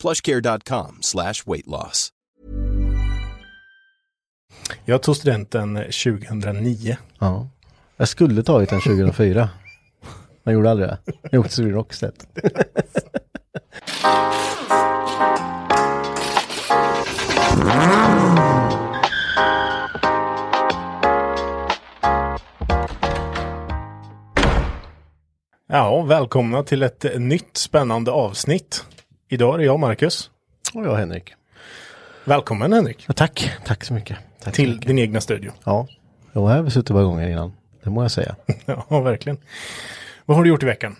plushcare.com slash weight loss. Jag tog studenten 2009. Ja. Jag skulle tagit den 2004. Jag gjorde aldrig det. Jag åkte till Rockstedt. Ja, välkomna till ett nytt spännande avsnitt. Idag är det jag, Marcus. Och jag Henrik. Välkommen Henrik. Ja, tack, tack så mycket. Tack så Till mycket. din egna studio. Ja, jag har suttit några gånger innan. Det må jag säga. Ja, verkligen. Vad har du gjort i veckan?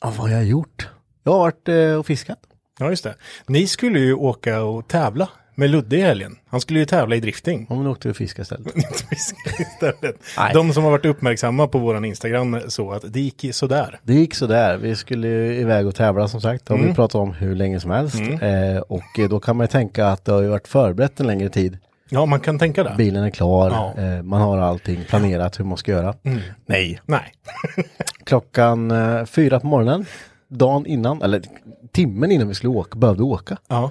Ja, vad har jag gjort? Jag har varit eh, och fiskat. Ja, just det. Ni skulle ju åka och tävla med Ludde i helgen. Han skulle ju tävla i drifting. Ja, men åkte vi och fiskade istället. Inte fiska istället. Nej. De som har varit uppmärksamma på våran Instagram så att det gick sådär. Det gick sådär. Vi skulle ju iväg och tävla som sagt. Det har Mm. vi pratat om hur länge som helst. Eh, och eh, då kan man ju tänka att det har ju varit förberett en längre tid. Ja, man kan tänka det. Bilen är klar. Ja. Mm. Eh, man har allting planerat hur man ska göra. Nej. Nej. Klockan eh, fyra på morgonen. Dagen innan, eller timmen innan vi skulle åka, behövde åka. Ja.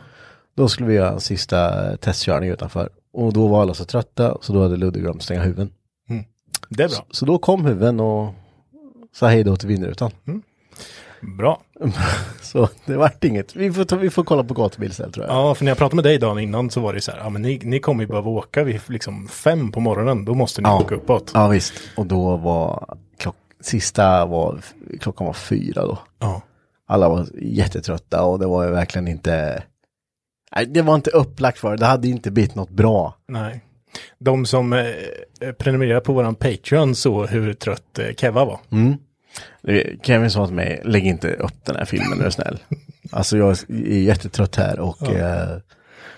Då skulle vi göra en sista testkörning utanför. Och då var alla så trötta så då hade Ludde glömt stänga huven. Det är bra. Så då kom huven och sa hej då till vindrutan. Bra. Så det vart inget. Vi får, ta, vi får kolla på gatubil istället tror jag. Ja, för när jag pratade med dig dagen innan så var det så här, ja men ni, ni kommer ju behöva åka vid liksom fem på morgonen, då måste ni Ja. åka uppåt. Ja visst. Och då var klock, sista var, klockan var fyra då. Ja. Alla var jättetrötta och det var ju verkligen inte, nej det var inte upplagt för det. Det hade inte blivit något bra. Nej. De som eh, prenumererar på våran Patreon så hur trött eh, Keva var. Det- Kevin sa till mig, lägg inte upp den här filmen är du snäll. alltså jag är jättetrött här och eh,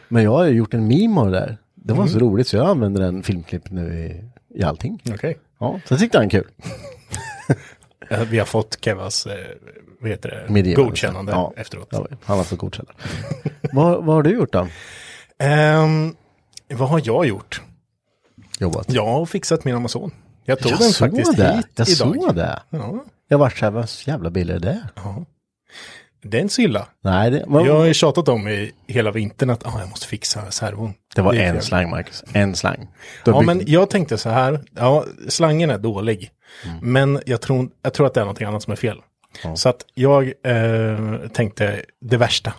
men jag har gjort en meme av det där. Det var så roligt så jag använder den filmklipp nu i, i allting. Okej. Ja, så tyckte han kul. Eh, Vi har fått Kevas, eh, vad heter det, godkännande Ja, efteråt. ja, han har fått godkänna. vad, vad har du gjort då? Ehm, vad har jag gjort? Jobbat? Jag har fixat min Amazon. Jag tog jag den faktiskt det. hit Jag idag. såg det. Ja, Jag vart såhär, vad jävla bil är det? det är inte så illa. Nej, det, men, Jag har ju tjatat om i hela vintern att ah, jag måste fixa servon. det var är en slang Marcus. En slang. Ja, byggt- men jag tänkte så här. Ja, slangen är dålig. Men jag tror, jag tror att det är någonting annat som är fel. Så att jag eh, tänkte det värsta.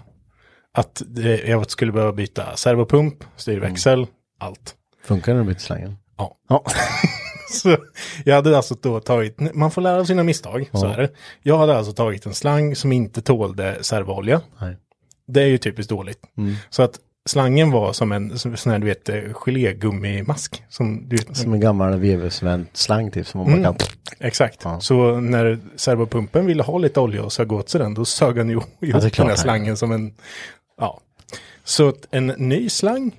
Att det, jag skulle behöva byta servopump, styrväxel, allt. Funkar det när du byter slangen? Ja. Ja. Så jag hade alltså då tagit, man får lära av sina misstag, så är det. Jag hade alltså tagit en slang som inte tålde servoolja. Nej. Det är ju typiskt dåligt. Så att slangen var som en som, sån här, du vet, eh, gelégummimask. Som, du, Som en gammal vevsvänt slang typ som man Mm. kan... Exakt. Så när servopumpen ville ha lite olja och sög åt sig den, då sög han ju ihop är den här slangen som en... Ja. Så att en ny slang,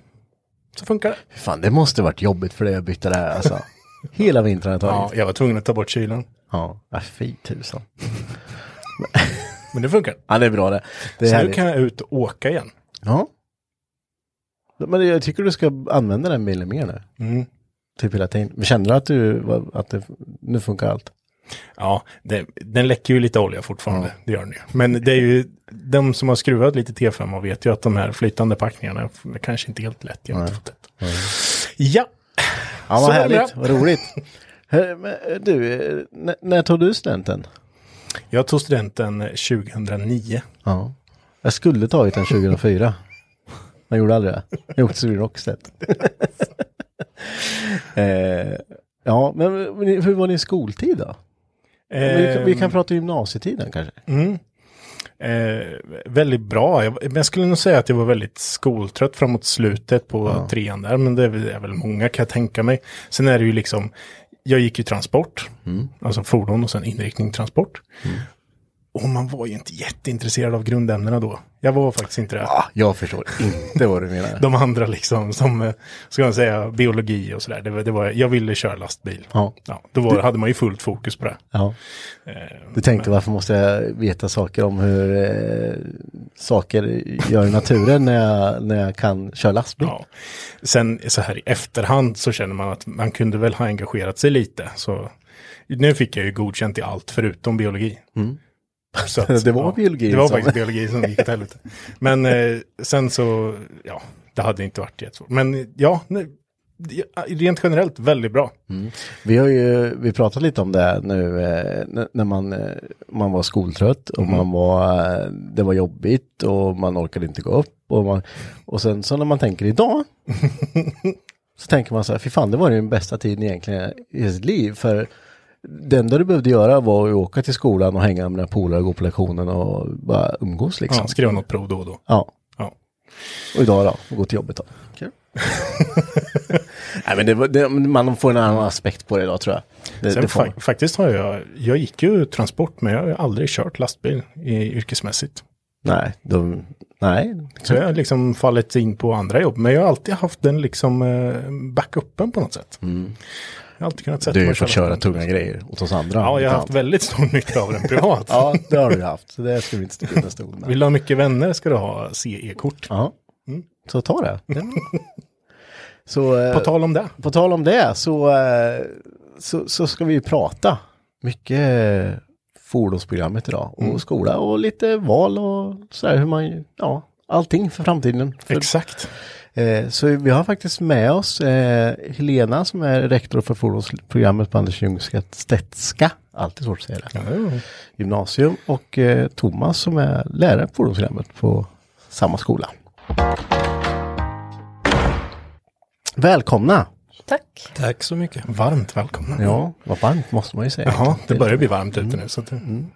så funkar det. Fan, det måste varit jobbigt för dig att byta det här alltså. Hela vintern har jag Ja, tagit. jag var tvungen att ta bort kylan. Ja, ja fy tusan. Men det funkar. Ja, det är bra det. Det är Så nu härligt. kan jag ut och åka igen. Ja. Men jag tycker du ska använda den bilen mer nu. Mm. Typ hela tiden. Känner du att du, att det, nu funkar allt? Ja, det, den läcker ju lite olja fortfarande, det gör den ju. Men det är ju, de som har skruvat lite T5 och vet ju att de här flytande packningarna är kanske inte helt lätt. Jag fått det. Ja, Ja, Så vad det härligt, vad roligt. Du, när, när tog du studenten? jag tog studenten 2009. Ja. Jag skulle tagit den 2004. Men gjorde aldrig det. Jag åkte till Rockstedt. eh, ja, men hur var din skoltid då? vi, kan, vi kan prata gymnasietiden kanske. Mm. Eh, väldigt bra. Jag, men jag skulle nog säga att jag var väldigt skoltrött framåt slutet på trean där. Men det är väl, är väl många kan jag tänka mig. Sen är det ju liksom, jag gick ju transport. Alltså fordon och sen inriktning transport. Och man var ju inte jätteintresserad av grundämnena då. Jag var faktiskt inte det. Ja, jag förstår inte vad du menar. De andra liksom, som, ska man säga, biologi och sådär. Det, det var, jag ville köra lastbil. Ja. Ja, då var, hade man ju fullt fokus på det. Ja. Eh, Du tänkte varför måste jag veta saker om hur eh, saker gör i naturen när jag, när jag kan köra lastbil? Ja. Sen så här i efterhand så känner man att man kunde väl ha engagerat sig lite. Så nu fick jag ju godkänt i allt förutom biologi. Så att, Mm. Det var biologi Det var faktiskt biologi som gick åt helvete. Men eh, sen så, ja, det hade inte varit jättesvårt. Men ja, nej, ja, rent generellt väldigt bra. Vi har ju, vi pratat lite om det nu eh, när- man, eh, man var skoltrött och man var, eh, det var jobbigt och man orkade inte gå upp och, man, och sen så när man tänker idag så tänker man så här, fy fan det var ju den bästa tiden egentligen i sitt liv för det enda du behövde göra var att åka till skolan och hänga med dina polare och gå på lektionen och bara umgås liksom. Ja, skriva något prov då och då. Ja. Ja. Och idag då, gå till jobbet då. Kul. Nej men det, det, man får en annan aspekt på det idag tror jag. Det, Sen fa- faktiskt har jag, jag gick ju transport men jag har aldrig kört lastbil i, yrkesmässigt. nej, de, nej. Så jag har liksom fallit in på andra jobb. Men jag har alltid haft den liksom eh, backupen på något sätt. Jag har alltid kunnat sätta Du har fått köra tunga grejer åt oss andra. Ja, jag har haft väldigt stor nytta av den privat. Ja, det har du haft. Så det ska vi inte sticka under stol med. Vill du ha mycket vänner ska du ha CE-kort. Ja, så ta det. Så, eh, På tal om det. på tal om det så, eh, så, så ska vi ju prata mycket fordonsprogrammet idag och skola och lite val och sådär hur man, ja, allting för framtiden. För, Exakt. Eh, så vi har faktiskt med oss eh, Helena som är rektor för fordonsprogrammet på Anders Ljungstedtska, alltid svårt att säga det, Ja, ja. gymnasium och eh, Thomas som är lärare på fordonsprogrammet på samma skola. Välkomna! Tack. Tack så mycket. Varmt välkomna. Ja, vad varmt måste man ju säga. Jaha, det börjar bli varmt ute nu. Så att,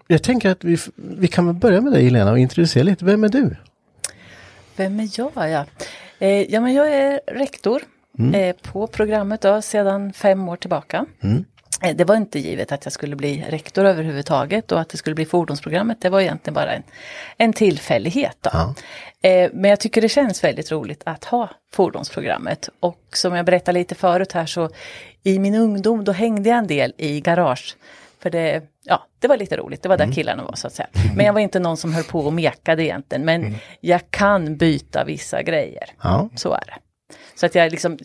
Jag tänker att vi, vi kan väl börja med dig Helena och introducera lite. Vem är du? Vem är jag? Ja, eh, ja men jag är rektor eh, på programmet då, sedan fem år tillbaka. Eh, Det var inte givet att jag skulle bli rektor överhuvudtaget och att det skulle bli fordonsprogrammet. Det var egentligen bara en, en tillfällighet. Då. Eh, Men jag tycker det känns väldigt roligt att ha fordonsprogrammet. Och som jag berättade lite förut här så i min ungdom då hängde jag en del i garage. För det, ja, det var lite roligt, det var där killarna var så att säga. Men jag var inte någon som höll på och mekade egentligen. Men jag kan byta vissa grejer. Ja. Så är det. Så att jag liksom,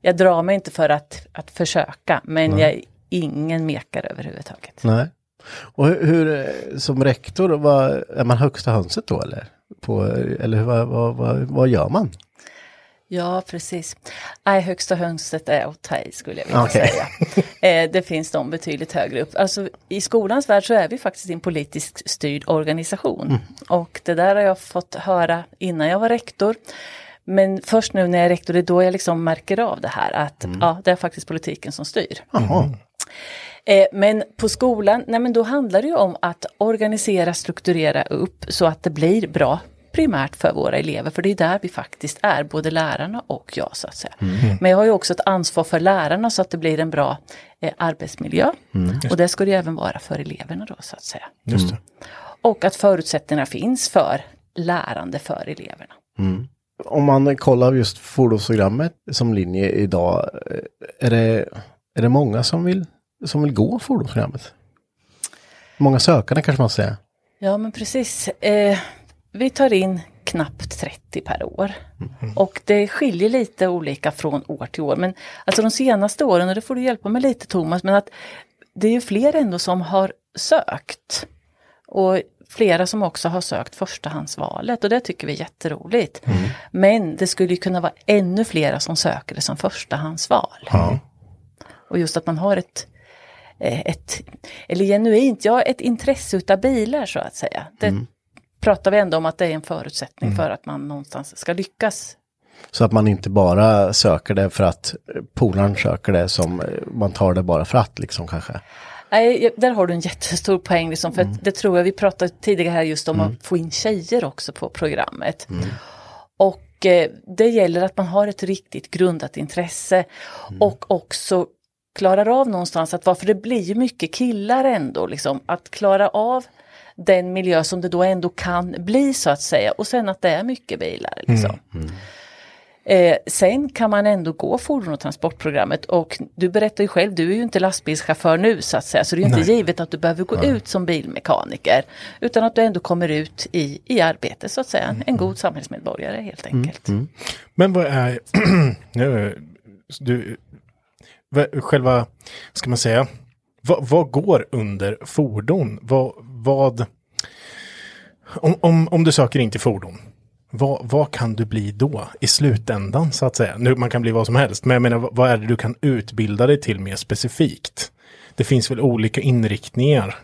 jag drar mig inte för att, att försöka, men jag är ingen mekare överhuvudtaget. Nej. Och hur, eh, som rektor, vad, är man högsta hönset då eller? På, eller vad, vad, vad, vad gör man? Ja, precis. Nej, högsta hönset är att ta i skulle jag vilja Okej. säga. Eh, det finns de betydligt högre upp. Alltså i skolans värld så är vi faktiskt en politiskt styrd organisation. Och det där har jag fått höra innan jag var rektor. Men först nu när jag är rektor, det är då jag liksom märker av det här att ja, det är faktiskt politiken som styr. Jaha. Eh, men på skolan, nej men då handlar det ju om att organisera, strukturera upp så att det blir bra primärt för våra elever, för det är där vi faktiskt är, både lärarna och jag så att säga. Men jag har ju också ett ansvar för lärarna så att det blir en bra eh, arbetsmiljö. Och det ska det ju även vara för eleverna då så att säga. just det. Och att förutsättningarna finns för lärande för eleverna. Om man kollar just fordonsprogrammet som linje idag, eh, är det, är det många som vill, som vill gå fordonsprogrammet? Många sökande kanske man säger. Ja men precis. Eh, vi tar in knappt 30 per år. Och det skiljer lite olika från år till år. Men alltså de senaste åren, och det får du hjälpa mig lite Thomas, men att det är ju fler ändå som har sökt. Och flera som också har sökt förstahandsvalet och det tycker vi är jätteroligt. Men det skulle ju kunna vara ännu flera som söker det som förstahandsval. Ja. Och just att man har ett, eh, ett eller genuint, ja ett intresse utav bilar så att säga. Det pratar vi ändå om att det är en förutsättning för att man någonstans ska lyckas. Så att man inte bara söker det för att polaren söker det som eh, man tar det bara för att liksom kanske. Nej, där har du en jättestor poäng, liksom, för att det tror jag vi pratade tidigare här just om att få in tjejer också på programmet. Och eh, det gäller att man har ett riktigt grundat intresse och också klarar av någonstans att, för det blir mycket killar ändå, liksom, att klara av den miljö som det då ändå kan bli så att säga och sen att det är mycket bilar. Liksom. Eh, sen kan man ändå gå fordon och transportprogrammet och du berättar ju själv, du är ju inte lastbilschaufför nu så att säga, så det är inte givet att du behöver gå ut som bilmekaniker. Utan att du ändå kommer ut i, i arbete så att säga, en god samhällsmedborgare helt enkelt. Men vad är, nu, du, själva, ska man säga, vad, vad går under fordon? Vad, vad om, om, om du söker in till fordon, vad, vad kan du bli då i slutändan så att säga? Nu, man kan bli vad som helst, men jag menar, vad, är det du kan utbilda dig till mer specifikt? Det finns väl olika inriktningar?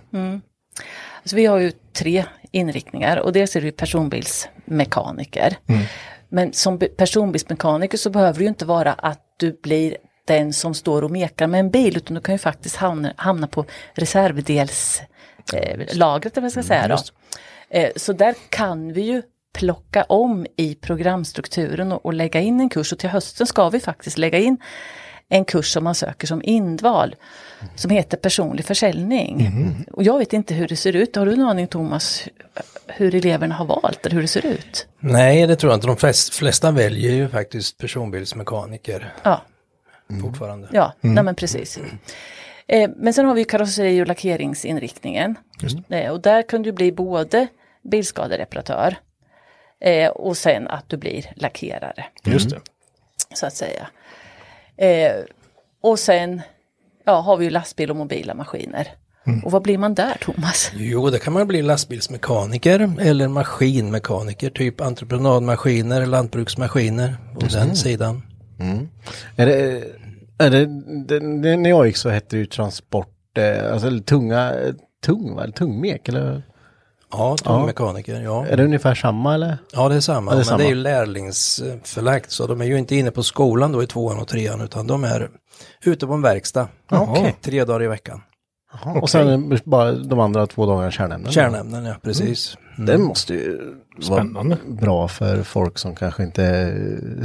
Så vi har ju tre inriktningar och dels är det personbilsmekaniker. Men som personbilsmekaniker så behöver det ju inte vara att du blir den som står och mekar med en bil utan du kan ju faktiskt hamna, hamna på reservdelslagret, eh, lagret, vad jag ska säga då. Eh, så där kan vi ju plocka om i programstrukturen och, och lägga in en kurs och till hösten ska vi faktiskt lägga in en kurs som man söker som indval som heter personlig försäljning. Och jag vet inte hur det ser ut. Har du en aning Thomas hur eleverna har valt eller hur det ser ut? Nej, det tror jag inte. De flest, flesta väljer ju faktiskt personbilsmekaniker Ja, fortfarande. ja nej men precis. Eh, men sen har vi karosseri och lackeringsinriktningen. Eh, och där kan du bli både bilskadereparatör eh, och sen att du blir lackerare. Just det. så att säga. Eh, och sen ja, har vi ju lastbil och mobila maskiner. Och vad blir man där Thomas? Jo, det kan man bli lastbilsmekaniker eller maskinmekaniker, typ entreprenadmaskiner, lantbruksmaskiner och den sidan. Är det, det, det, det, när jag gick så hette det ju transport, eh, alltså eller tunga, tung va? Tungmek eller? Ja, tungmekaniker, ja. Är det ungefär samma eller? Ja, det är samma. Ja, det är men samma. det är ju lärlingsförlagt så de är ju inte inne på skolan då i tvåan och trean utan de är ute på en verkstad. Okej. Tre dagar i veckan. Och sen bara de andra två dagarna kärnämnen? Kärnämnen, ja precis. Det måste ju Spännande. vara bra för folk som kanske inte är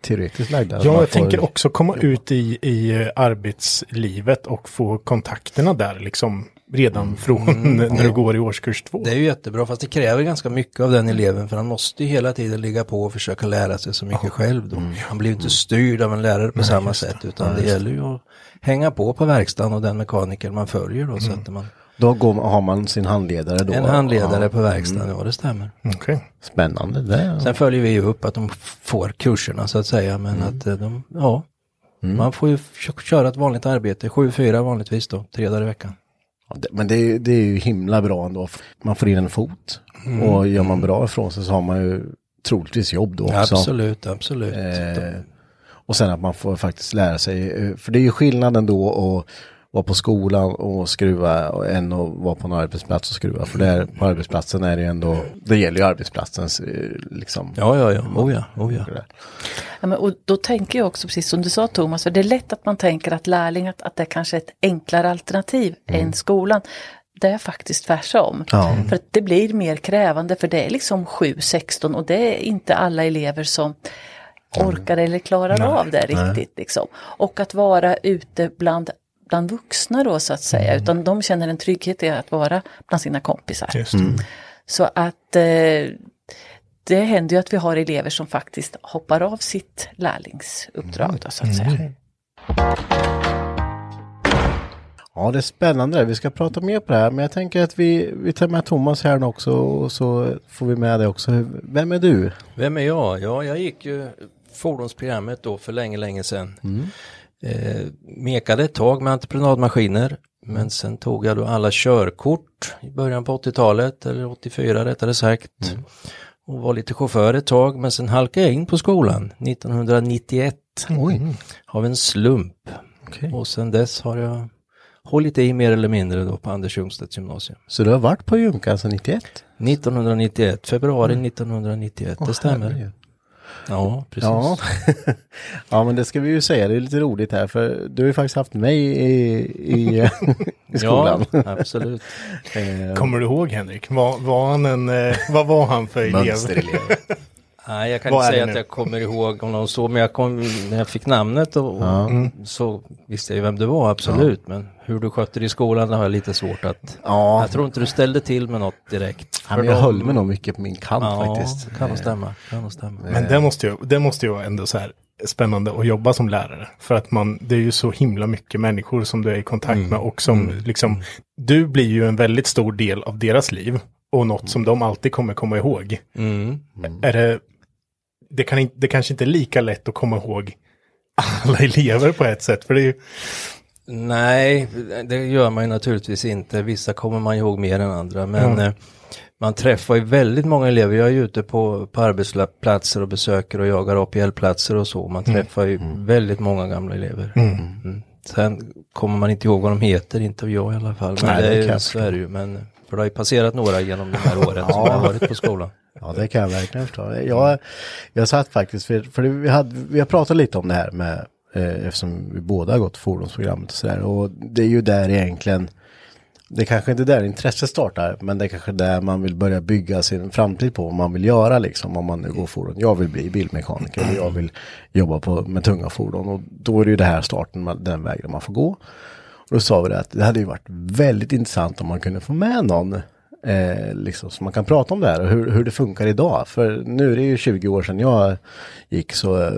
superteoretiskt lagda. Ja, jag tänker också komma ut i, i arbetslivet och få kontakterna där liksom redan från när du går i årskurs två. Det är ju jättebra fast det kräver ganska mycket av den eleven för han måste ju hela tiden ligga på och försöka lära sig så mycket själv då. Han blir ju inte styrd av en lärare på samma sätt utan det gäller ju att hänga på på verkstaden och den mekaniker man följer då så att man Då går, har man sin handledare då? en handledare Ja, på verkstaden, ja det stämmer. Okej. Spännande. Det, Sen följer vi ju upp att de får kurserna så att säga men att eh, de, ja, man får ju köra ett vanligt arbete, 7-4 vanligtvis då, tre dagar i veckan. Ja, det, men det, är- det är ju himla bra ändå. Man får in en fot. Och gör man bra ifrån sig så har man ju troligtvis jobb då också. Absolut, absolut. Eh, och sen att man får faktiskt lära sig. eh, För det är ju skillnaden då att vara på skolan och skruva och än att vara på en arbetsplats och skruva. För där på arbetsplatsen är det ju ändå, det gäller ju arbetsplatsens eh, liksom. Ja, ja, ja, oh ja, oh ja. Ja, men, och då tänker jag också precis som du sa Thomas, för det är lätt att man tänker att lärling, att, att det är kanske är ett enklare alternativ än skolan. Det är faktiskt tvärtom. Ja. För att det blir mer krävande för det är liksom 7-16 och det är inte alla elever som orkar eller klarar av det riktigt. Liksom. Och att vara ute bland, bland vuxna då så att säga, utan de känner en trygghet i att vara bland sina kompisar. Just det. Så att eh, det händer ju att vi har elever som faktiskt hoppar av sitt lärlingsuppdrag då, så att säga. Ja, Ja, det är spännande. Vi ska prata mer på det här, men jag tänker att vi, vi tar med Thomas här nu också och så får vi med dig också. Vem är du? Vem är jag? Ja, jag gick ju fordonsprogrammet då för länge, länge sedan. Eh, mekade ett tag med entreprenadmaskiner, men sen tog jag då alla körkort i början på 80-talet, eller 84 rättare sagt. Och var lite chaufför ett tag, men sen halkade jag in på skolan 1991. Oj. Av en slump. Okej. Och sen dess har jag hållit i mer eller mindre då på Anders Ljungstedts gymnasium. Så du har varit på Junkan sedan 91? 1991, februari 1991, det stämmer. herregud. Ja, precis. Ja. ja, men det ska vi ju säga. Det är lite roligt här för du har ju faktiskt haft mig i, i, i skolan. Ja, absolut. Eh, Kommer du ihåg Henrik? Var, var han en, eh, vad var han för elev? Mönsterelev. Nej, jag kan Vad inte säga att nu? jag kommer ihåg om någon så, men jag kom, när jag fick namnet och, och så visste jag ju vem det var, absolut. Men hur du skötte det i skolan, det har jag lite svårt att... Ja. Jag tror inte du ställde till med något direkt. Ja, men jag höll mig nog mycket på min kant ja, faktiskt. kan nog stämma. Kan nog stämma. Men det måste ju, det måste ju vara ändå så här spännande att jobba som lärare. För att man, det är ju så himla mycket människor som du är i kontakt med och som liksom, du blir ju en väldigt stor del av deras liv. Och något som de alltid kommer komma ihåg. Mm. Är det, det, kan inte, det kanske inte är lika lätt att komma ihåg alla elever på ett sätt. För det är ju, Nej, det gör man ju naturligtvis inte. Vissa kommer man ihåg mer än andra. Men eh, man träffar ju väldigt många elever. Jag är ju ute på, på arbetsplatser och besöker och jagar APL-platser och så. Man träffar ju väldigt många gamla elever. Mm. Sen kommer man inte ihåg vad de heter, inte jag i alla fall. Men Nej, det det kan är, så är det ju. Men, för det har ju passerat några genom de här åren som jag har varit på skolan. Ja, det kan jag verkligen förstå. Jag, jag satt faktiskt, för, för vi, hade, vi har pratat lite om det här med, eh, eftersom vi båda har gått fordonsprogrammet och sådär. Och det är ju där egentligen, det kanske inte är där intresset startar, men det är kanske där man vill börja bygga sin framtid på, vad man vill göra liksom, om man nu går fordon. Jag vill bli bilmekaniker, eller jag vill jobba på, med tunga fordon. Och då är det ju det här starten, den vägen man får gå. Och då sa vi det att det hade ju varit väldigt intressant om man kunde få med någon eh, liksom, så man kan prata om det här och hur, hur det funkar idag. För nu är det ju 20 år sedan jag gick så eh,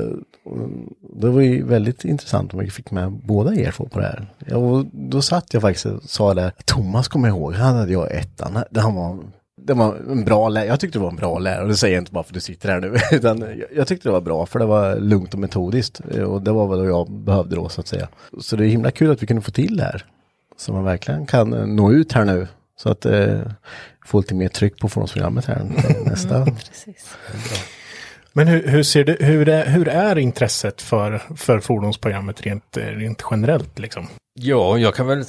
det var ju väldigt intressant om vi fick med båda er två på det här. Ja, och då satt jag faktiskt och sa det, Thomas kommer jag ihåg, han hade jag ettan, han var det var en bra lärare, jag tyckte det var en bra lärare och det säger jag inte bara för att du sitter här nu, utan jag, tyckte det var bra för det var lugnt och metodiskt eh, och det var vad jag behövde då så att säga. Så det är himla kul att vi kunde få till det här. Så man verkligen kan nå ut här nu. Så att eh, få lite mer tryck på fordonsprogrammet här nästa. Precis. men hur, hur, ser det, hur, är, hur är intresset för, för fordonsprogrammet rent, eh, rent generellt liksom? Ja, jag kan väl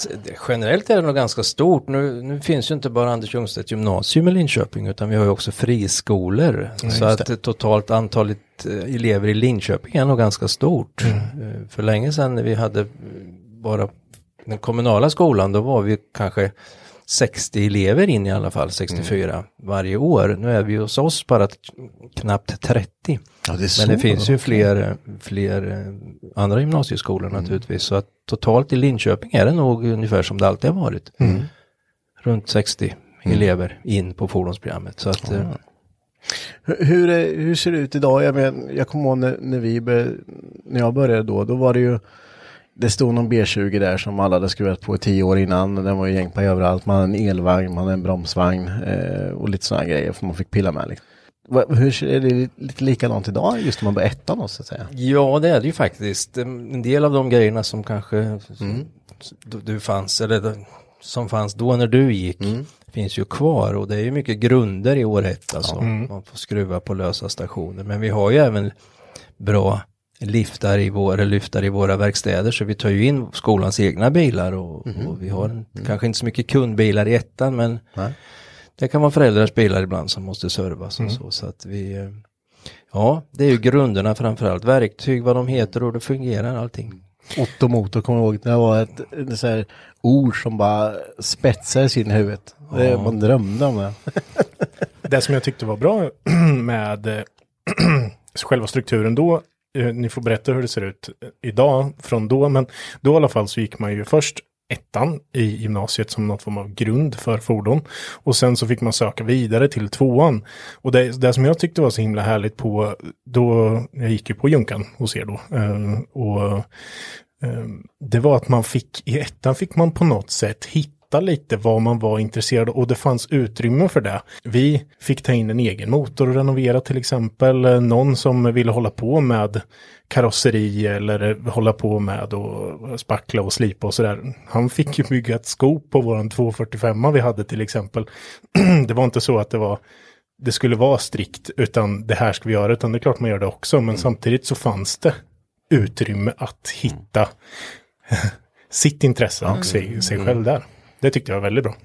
generellt är det nog ganska stort. Nu, nu finns ju inte bara Anders Ljungstedt gymnasium i Linköping utan vi har ju också friskolor. så just att det. totalt antalet eh, elever i Linköping är nog ganska stort. Mm. Eh, För länge sedan när vi hade bara den kommunala skolan då var vi kanske 60 elever in i alla fall, 64 Mm. varje år. Nu är vi hos oss bara knappt 30. Ja, det Men det finns ju fler, fler eh, andra gymnasieskolor Mm. naturligtvis. Så att totalt i Linköping är det nog ungefär som det alltid har varit. Mm. Runt 60 elever in på fordonsprogrammet. Så att, eh, Hur, är- hur ser det ut idag? Jag, men, jag kommer ihåg när, när, vi bör, när jag började då, då var det ju det stod någon B20 där som alla hade skruvat på tio år innan. Den var ju gäng på överallt. Man hade en elvagn, man hade en bromsvagn eh, och lite sådana grejer som man fick pilla med. Liksom. Hur är det lite likadant idag just när man börjar ettan då, så att säga? ja, det är det ju faktiskt. En del av de grejerna som kanske Mm. du, fanns, eller som fanns då när du gick, Mm. finns ju kvar. Och det är ju mycket grunder i år ett. Alltså. Mm. Man får skruva på lösa stationer. Men vi har ju även bra liftar i våra, lyftar i våra verkstäder så vi tar ju in skolans egna bilar och, och vi har en, kanske inte så mycket kundbilar i ettan men Nej. det kan vara föräldrars bilar ibland som måste servas och så så att vi eh, Ja, det är ju grunderna framförallt, verktyg, vad de heter och hur det fungerar allting. Otto Motor kommer jag ihåg, det var ett, ett så här ord som bara spetsade sin huvudet. Det, man drömde om det. Det som jag tyckte var bra med eh, själva strukturen då, Eh, ni får berätta hur det ser ut eh, idag från då, men då i alla fall så gick man ju först ettan i gymnasiet som någon form av grund för fordon. Och sen så fick man söka vidare till tvåan. Och det, det som jag tyckte var så himla härligt på, då, jag gick ju på Junkan hos er då. Eh, och det var att man fick, i ettan fick man på något sätt hitta lite vad man var intresserad av och det fanns utrymme för det. Vi fick ta in en egen motor och renovera till exempel. Eh, Någon som ville hålla på med karosseri eller eh, hålla på med och spackla och slipa och sådär. Han fick ju bygga ett skop på våran 245 vi hade till exempel. det var inte så att det var det skulle vara strikt utan det här ska vi göra utan det är klart man gör det också men samtidigt så fanns det utrymme att hitta sitt intresse och sig, sig själv där. Det tyckte jag var väldigt bra.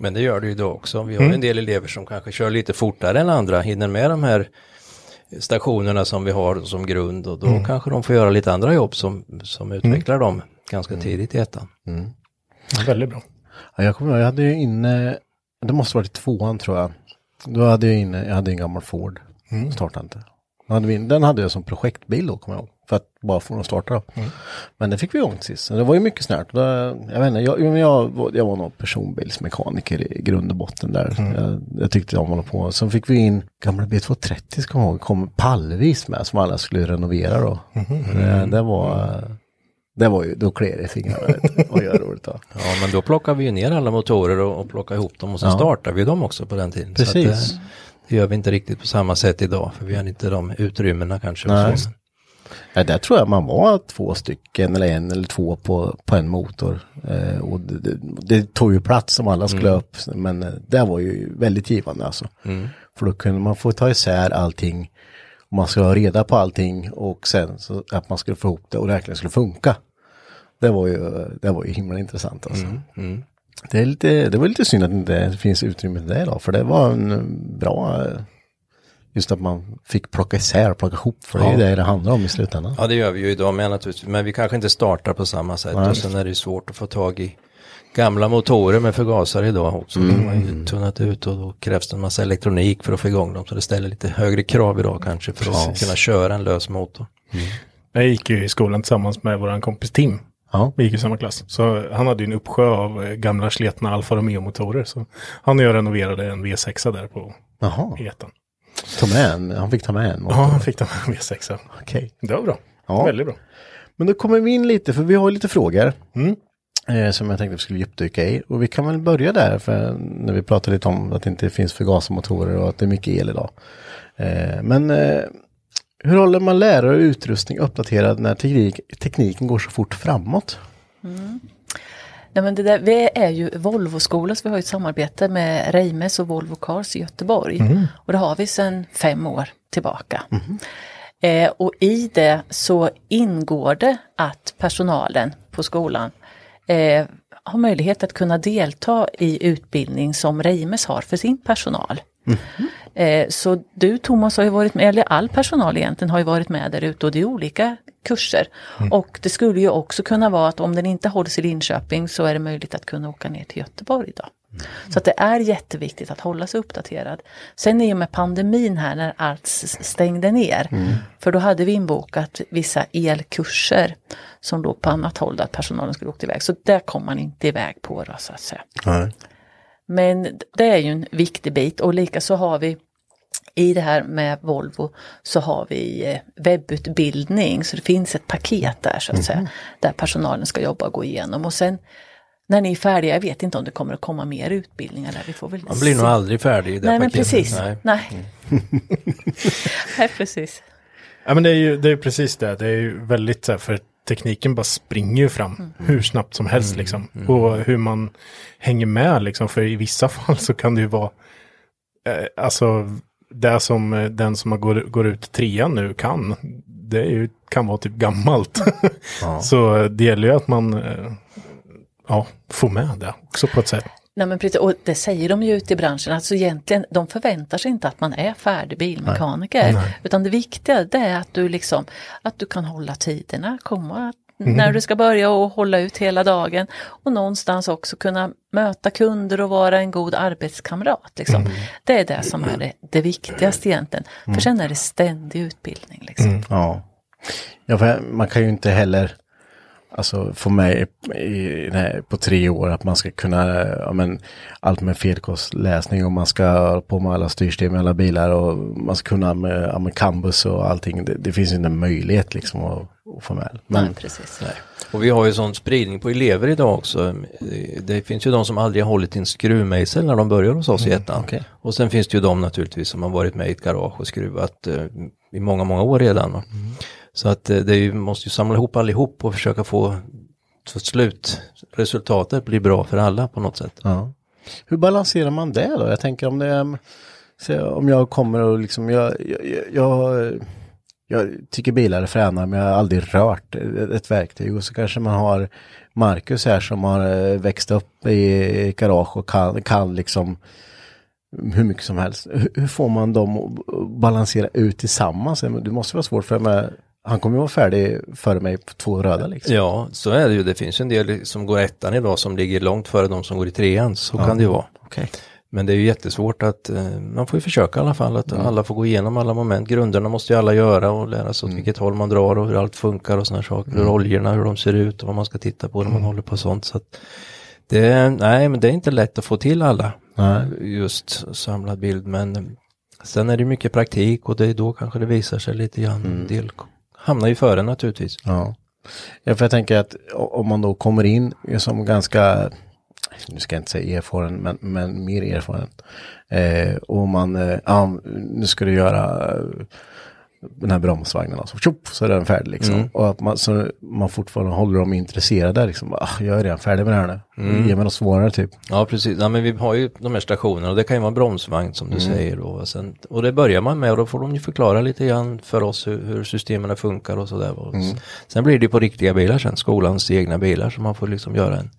Men det gör det ju då också. Vi har en del elever som kanske kör lite fortare än andra, hinner med de här stationerna som vi har som grund och då kanske de får göra lite andra jobb som, som utvecklar dem ganska tidigt i ettan. Ja, väldigt bra. Ja, jag kommer jag hade ju inne, det måste varit i tvåan tror jag. Då hade jag inne, jag hade en gammal Ford. Startade inte. Då hade vi, den hade jag som projektbil då, kommer jag ihåg. För att bara få den att starta. då. Men det fick vi igång sist. Så Det var ju mycket snärt. Då, Jag vet inte, jag, jag, jag, var- nog personbilsmekaniker i grund och botten där. Jag, jag tyckte om att hålla på. Sen fick vi in gamla B230 ska jag ihåg, kom pallvis med som alla skulle renovera då. Det, det var, det var ju, då kliar det i fingrarna. Vad gör roligt då. Ja, men då plockar vi ju ner alla motorer och, och plockar ihop dem och sen Ja. startar vi dem också på den tiden. Så att Precis. det, gör vi inte riktigt på samma sätt idag, för vi har inte de utrymmena kanske. Nej. Så. Ja, där tror jag man var två stycken eller en eller två på, på en motor. Eh, och det, det, det tog ju plats som alla skulle upp. Men eh, det var ju väldigt givande alltså. För då kunde man få ta isär allting. Och man skulle ha reda på allting och sen så att man skulle få ihop det och det verkligen skulle funka. Det var ju, det var ju himla intressant alltså. Det, är lite, det var lite synd att det inte finns utrymme till det idag. För det var en bra, just att man fick plocka isär, plocka ihop. För det är ju det det handlar om i slutändan. Ja, det gör vi ju idag med naturligtvis, men vi kanske inte startar på samma sätt. Och sen är det svårt att få tag i gamla motorer med förgasare idag också. De har ju tunnat ut och då krävs det en massa elektronik för att få igång dem. Så det ställer lite högre krav idag kanske för att kunna köra en lös motor. Jag gick ju i skolan tillsammans med våran kompis Tim. Ja. Vi gick i samma klass. Så han hade ju en uppsjö av eh, gamla sletna Alfa Romeo-motorer. Så han och jag renoverade en V6 där på Jaha, E1. Ta med en, han fick ta med en. Ja, han fick den med V6. Okej. Det var bra. Ja. Väldigt bra. Men då kommer vi in lite, för vi har lite frågor. Eh, som jag tänkte vi skulle djupdyka i. Och vi kan väl börja där, för när vi pratar lite om att det inte finns förgasarmotorer och att det är mycket el idag. Eh, men eh, hur håller man lärare och utrustning uppdaterad när teknik, tekniken går så fort framåt? Nej, men det där, vi är ju Volvo-skola så vi har ett samarbete med Reimes och Volvo Cars i Göteborg. Och det har vi sedan fem år tillbaka. Eh, och i det så ingår det att personalen på skolan eh, har möjlighet att kunna delta i utbildning som Reimes har för sin personal. Eh, Så du Thomas har ju varit med, eller all personal egentligen har ju varit med där ute och det är olika kurser. Och det skulle ju också kunna vara att om den inte hålls i Linköping så är det möjligt att kunna åka ner till Göteborg då. Så att det är jätteviktigt att hålla sig uppdaterad. Sen i och med pandemin här när allt stängde ner. För då hade vi inbokat vissa elkurser som låg på annat håll där personalen skulle åka iväg. Så där kom man inte iväg på då så att säga. Men det är ju en viktig bit och likaså har vi i det här med Volvo så har vi eh, webbutbildning så det finns ett paket där så att säga. Där personalen ska jobba och gå igenom och sen när ni är färdiga, jag vet inte om det kommer att komma mer utbildningar där. Vi får väl Man blir se. nog aldrig färdig i det Nej men paketet. precis. Nej. Nej. Nej precis. Ja men det är ju det är precis det. Det är ju väldigt så här, för tekniken bara springer ju fram hur snabbt som helst liksom. Och hur man hänger med liksom. För i vissa fall så kan det ju vara, eh, alltså det som eh, den som går, går ut trean nu kan, det är ju, kan vara typ gammalt. så eh, det gäller ju att man, eh, ja, får med det också på ett sätt. Nej men precis, och det säger de ju ute i branschen, alltså egentligen, de förväntar sig inte att man är färdig bilmekaniker. Utan det viktiga det är att du liksom, att du kan hålla tiderna, komma när du ska börja och hålla ut hela dagen. Och någonstans också kunna möta kunder och vara en god arbetskamrat. Liksom. Det är det som är det, det viktigaste egentligen. För sen är det ständig utbildning. Liksom. Ja. ja för man kan ju inte heller alltså, få med i, nej, på tre år att man ska kunna ja, men, allt med felkostläsning och man ska på med alla styrsystem i alla bilar och man ska kunna med, ja, med Cambus och allting. Det, det finns inte en möjlighet liksom att, att formell. Men, Nej, precis. Och vi har ju sån spridning på elever idag också. Det finns ju de som aldrig har hållit i en skruvmejsel när de börjar hos oss i ettan. Mm, okej. Och sen finns det ju de naturligtvis som har varit med i ett garage och skruvat eh, i många, många år redan. Mm. Så att eh, det är ju, måste ju samla ihop allihop och försöka få så slutresultatet blir bra för alla på något sätt. Ja. Hur balanserar man det då? Jag tänker om det är, om jag kommer och liksom, jag, jag, jag, jag tycker bilar är fräna men jag har aldrig rört ett verktyg och så kanske man har Marcus här som har eh, växt upp i garage och kan, kan liksom hur mycket som helst. Hur, hur får man dem att balansera ut tillsammans? Det måste vara svårt för mig. Han kommer ju vara färdig före mig på två röda liksom. Ja, så är det ju. Det finns en del som går ettan idag som ligger långt före de som går i trean. Så kan det ju vara. Okej. Men det är ju jättesvårt att, eh, man får ju försöka i alla fall, att alla får gå igenom alla moment. Grunderna måste ju alla göra och lära sig åt vilket håll man drar och hur allt funkar och sådana saker. Hur oljorna, hur de ser ut och vad man ska titta på när man håller på sånt. Så det, nej, men det är inte lätt att få till alla. Nej. Just samlad bild, men sen är det mycket praktik och det är då kanske det visar sig lite grann. Del hamnar ju före naturligtvis. Ja. ja, för jag tänker att om man då kommer in som ganska, nu ska jag inte säga erfaren, men, men mer erfaren. Eh, och man, eh, ja, nu ska du göra eh, den här bromsvagnen, alltså, tjopp, så är den färdig liksom. Och att man, så man fortfarande håller dem intresserade, liksom, ah, jag är redan färdig med det här nu. Ge mig något svårare typ. Ja precis, ja, men vi har ju de här stationerna och det kan ju vara en bromsvagn som du säger då. Och, sen, och det börjar man med och då får de ju förklara lite grann för oss hur, hur systemen funkar och sådär. S- Sen blir det på riktiga bilar sen, skolans egna bilar så man får liksom göra en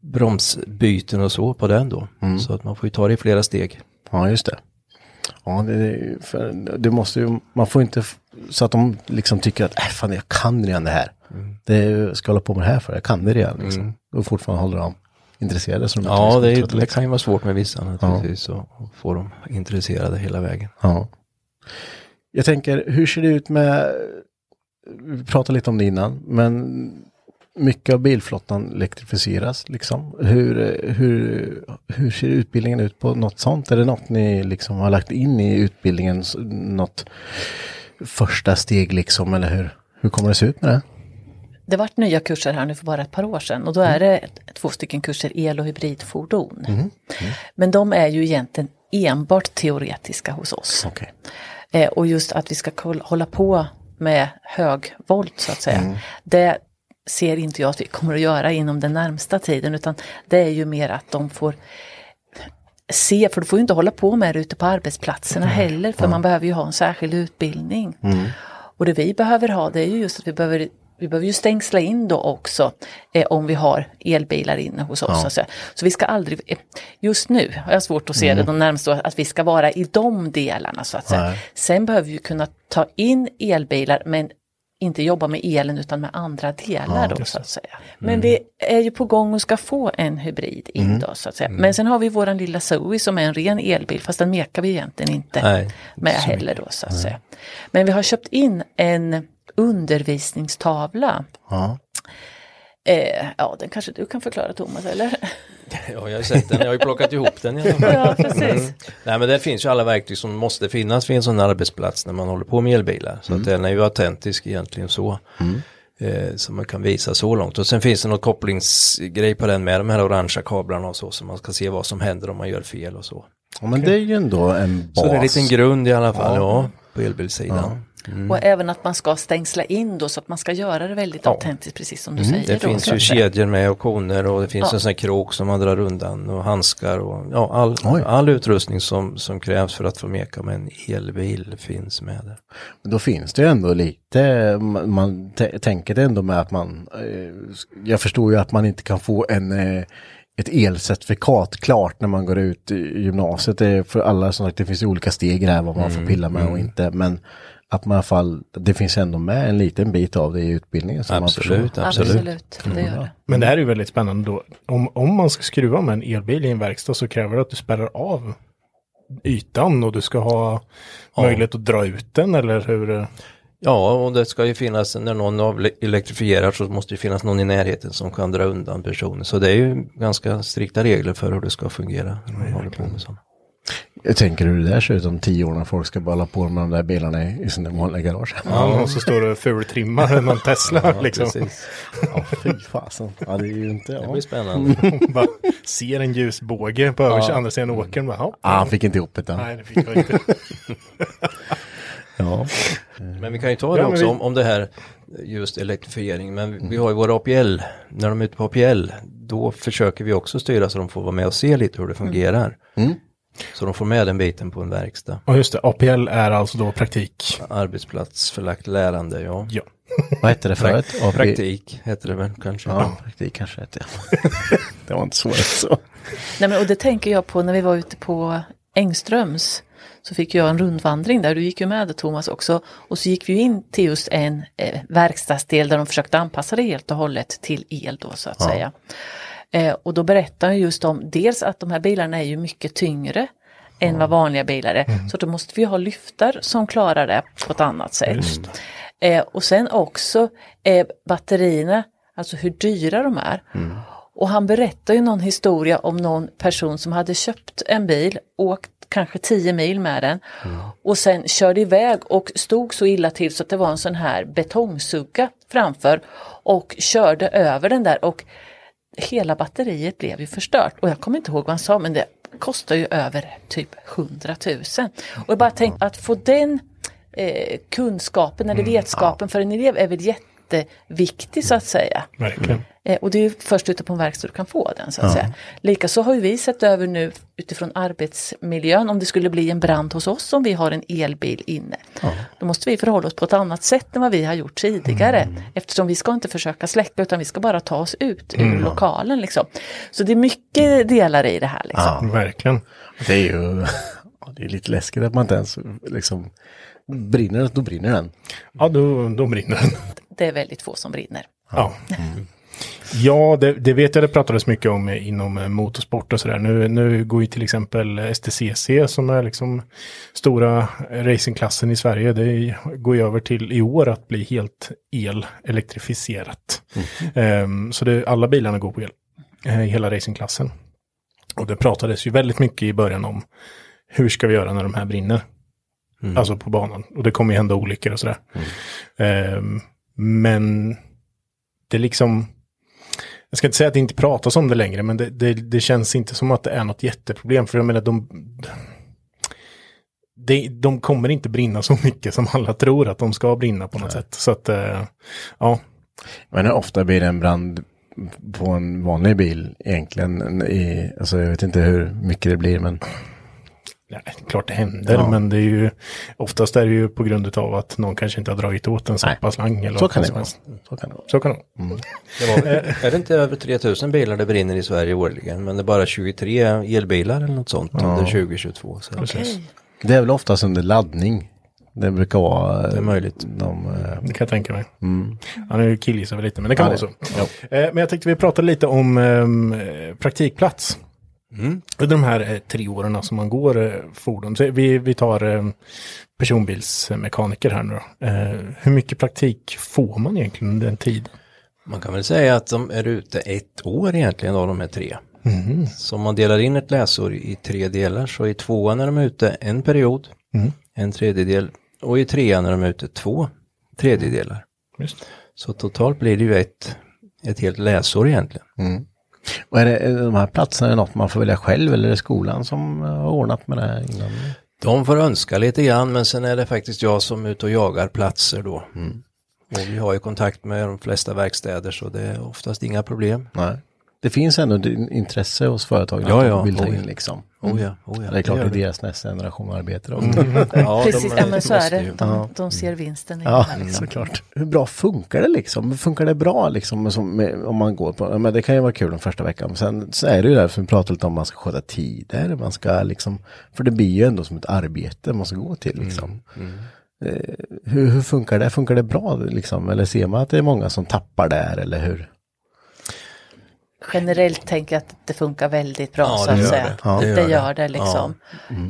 bromsbyten och så på den då. Så att man får ju ta det i flera steg. Ja, just det. Ja, det, det- för det måste ju, man får inte, så att de liksom tycker att, äh, fan jag kan redan det här. Det är- ska jag hålla på med det här för, jag kan det redan liksom. Och fortfarande håller de intresserade. Så de Ja, liksom det, är, det lite. kan ju vara svårt med vissa naturligtvis och, och få dem intresserade hela vägen. Ja. Jag tänker, hur ser det ut med, vi pratade lite om det innan, men mycket av bilflottan elektrifieras liksom. Hur, hur, hur ser utbildningen ut på något sånt? Är det något ni liksom har lagt in i utbildningen, något första steg liksom, eller hur, hur kommer det se ut med det? Det vart nya kurser här nu för bara ett par år sedan och då är det ett- två stycken kurser el och hybridfordon. Men de är ju egentligen enbart teoretiska hos oss. Okej. Eh, och just att vi ska hålla på med hög volt så att säga. Det ser inte jag att vi kommer att göra inom den närmsta tiden utan det är ju mer att de får se, för du får ju inte hålla på med det ute på arbetsplatserna heller för man behöver ju ha en särskild utbildning. Och det vi behöver ha det är ju just att vi behöver vi behöver ju stängsla in då också eh, om vi har elbilar inne hos oss. Så, att säga. så vi ska aldrig, eh, just nu har jag svårt att se det de närmaste att vi ska vara i de delarna så att säga. Nej. Sen behöver vi kunna ta in elbilar men inte jobba med elen utan med andra delar då så att säga. Men vi är ju på gång och ska få en hybrid in då så att säga. Men sen har vi våran lilla Zoe som är en ren elbil fast den mekar vi egentligen inte Nej, med heller då så att säga. Men vi har köpt in en undervisningstavla. Ja. Eh, ja, den kanske du kan förklara Thomas, eller? Ja, jag har sett den, jag har ju plockat ihop den ja, precis. Nej men det finns ju alla verktyg som måste finnas vid en sån arbetsplats när man håller på med elbilar. Så att den är ju autentisk egentligen så. Eh, som man kan visa så långt. Och sen finns det något kopplingsgrej på den med de här orangea kablarna och så. Så man ska se vad som händer om man gör fel och så. ja, men det är ju ändå en bas. Så det är en liten grund i alla fall, ja, på elbilssidan. Och även att man ska stängsla in då så att man ska göra det väldigt autentiskt precis som du säger. Det då, finns ju kedjor med och koner och det finns Ja. en sån här krok som man drar undan och handskar och ja, all, Oj. all utrustning som, som krävs för att få meka med en elbil finns med där. Men Då finns det ju ändå lite, man, man tänker det ändå med att man, eh, jag förstår ju att man inte kan få en, eh, ett elcertifikat klart när man går ut i gymnasiet. Det är för alla som sagt, det finns olika steg här vad man får pilla med och inte. Men att man i alla fall, det finns ändå med en liten bit av det i utbildningen. som Man förstår. Absolut, absolut. Absolut, det gör det. Men det här är ju väldigt spännande då. Om, om man ska skruva med en elbil i en verkstad så kräver det att du spärrar av ytan och du ska ha möjlighet att dra ut den eller hur? Ja, och det ska ju finnas, när någon elektrifierar så måste det finnas någon i närheten som kan dra undan personen. Så det är ju ganska strikta regler för hur det ska fungera när man håller på med sånt. Jag tänker hur det där ser ut om tio år när folk ska bara hålla på med de där bilarna i, sina vanliga garage. Ja, och så står det fultrimmar någon Tesla liksom. Precis. Ja, fy fasen. Ja, det är ju inte... Det Ja. blir spännande. Bara ser en ljusbåge på övers andra sidan åkern. Bara, ja. Ah, han fick inte ihop det. Ja. Nej, det fick jag inte. Ja. Men vi kan ju ta det Ja, också vi- om, om det här just elektrifiering. Men vi, vi har ju våra APL, när de är ute på APL, då försöker vi också styra så de får vara med och se lite hur det fungerar. Så de får med den biten på en verkstad. Och just det, APL är alltså då praktik. Arbetsplatsförlagt lärande, ja. Ja. Vad hette det förut? AP? Praktik heter det väl kanske. Ja, praktik kanske hette det. det var inte så rätt så. Nej, men, och det tänker jag på när vi var ute på Engströms. Så fick jag en rundvandring där, du gick ju med Thomas också. Och så gick vi in till just en eh, verkstadsdel där de försökte anpassa det helt och hållet till el då så att säga. Eh, och då berättar jag just om dels att de här bilarna är ju mycket tyngre än vad vanliga bilar är. Så då måste vi ha lyftar som klarar det på ett annat sätt. Eh, och sen också eh, batterierna, alltså hur dyra de är. Och han berättar ju någon historia om någon person som hade köpt en bil, åkt kanske 10 mil med den och sen körde iväg och stod så illa till så att det var en sån här betongsugga framför och körde över den där och hela batteriet blev ju förstört. Och jag kommer inte ihåg vad han sa men det kostar ju över typ 100 000. Och jag bara tänkte att få den eh, kunskapen eller vetskapen för en elev är väl jätteviktig så att säga. Verkligen. Eh, och det är ju först ute på en verkstad du kan få den så att säga. Likaså har ju vi sett över nu utifrån arbetsmiljön om det skulle bli en brand hos oss om vi har en elbil inne. Då måste vi förhålla oss på ett annat sätt än vad vi har gjort tidigare. Eftersom vi ska inte försöka släcka utan vi ska bara ta oss ut ur lokalen liksom. Så det är mycket delar i det här liksom. Verkligen. Det är ju ja, det är lite läskigt att man inte ens liksom brinner, då brinner den. Ja, då, då brinner den. Det är väldigt få som brinner. Ja. Ja, det, det vet jag det pratades mycket om inom eh, motorsport och sådär. Nu, nu går ju till exempel STCC som är liksom stora racingklassen i Sverige. Det går ju över till i år att bli helt el-elektrifierat. Ehm, så det, alla bilarna går på el eh, i hela racingklassen. Och det pratades ju väldigt mycket i början om hur ska vi göra när de här brinner? Alltså på banan. Och det kommer ju hända olyckor och sådär. Ehm, men det liksom, jag ska inte säga att det inte pratas om det längre, men det, det, det känns inte som att det är något jätteproblem. För jag menar, de, de, de kommer inte brinna så mycket som alla tror att de ska brinna på något sätt. Så att, eh, ja, Men hur ofta blir det en brand på en vanlig bil egentligen? I, alltså jag vet inte hur mycket det blir men nej, klart det händer, Ja. men det är ju, oftast är det ju på grund av att någon kanske inte har dragit åt en sappa-slang. Eller så kan det vara. Så kan det vara. Så kan det vara. Det var, är det inte över 3000 bilar det brinner i Sverige årligen? Men det är bara 23 elbilar eller något sånt under 2022. Så Okej. Det är väl oftast under laddning. Det brukar vara Det är möjligt. De, eh, Det kan jag tänka mig. Ja, nu killgissar vi lite, men det kan Ja, vara så. Eh, men jag tänkte vi pratade lite om ehm, eh, praktikplats. Under de här eh, tre åren som man går eh, fordon. Så vi, vi tar eh, personbilsmekaniker här nu då. Hur mycket praktik får man egentligen under den tiden? Man kan väl säga att de är ute ett år egentligen av de här tre. Så om man delar in ett läsår i tre delar så i tvåan är de ute en period, en tredjedel och i trean är de ute två tredjedelar. Just. Så totalt blir det ju ett, ett helt läsår egentligen. Och är, det, är de här platserna något man får välja själv eller är det skolan som eh, har ordnat med det här innan? De får önska lite grann men sen är det faktiskt jag som är ute och jagar platser då. Och vi har ju kontakt med de flesta verkstäder så det är oftast inga problem. Nej. Det finns ändå intresse hos företagen Ja, att ja. vill ta Oh, in liksom. Oh ja, oh ja, det är klart det det är det. deras nästa generation arbetare också. Ja, Precis, de, ja men så är det. De, de ser vinsten i det Ja, här. Liksom. såklart. Hur bra funkar det liksom? Funkar det bra liksom med, som, med, om man går på, men det kan ju vara kul den första veckan. Men sen så är det ju där som vi pratade lite om, man ska sköta tider, man ska liksom, för det blir ju ändå som ett arbete man ska gå till liksom. Eh, hur, hur funkar det? Funkar det bra liksom? Eller ser man att det är många som tappar där eller hur? Generellt tänker jag att det funkar väldigt bra Ja, så att säga. det. Ja, det det, gör det. det liksom.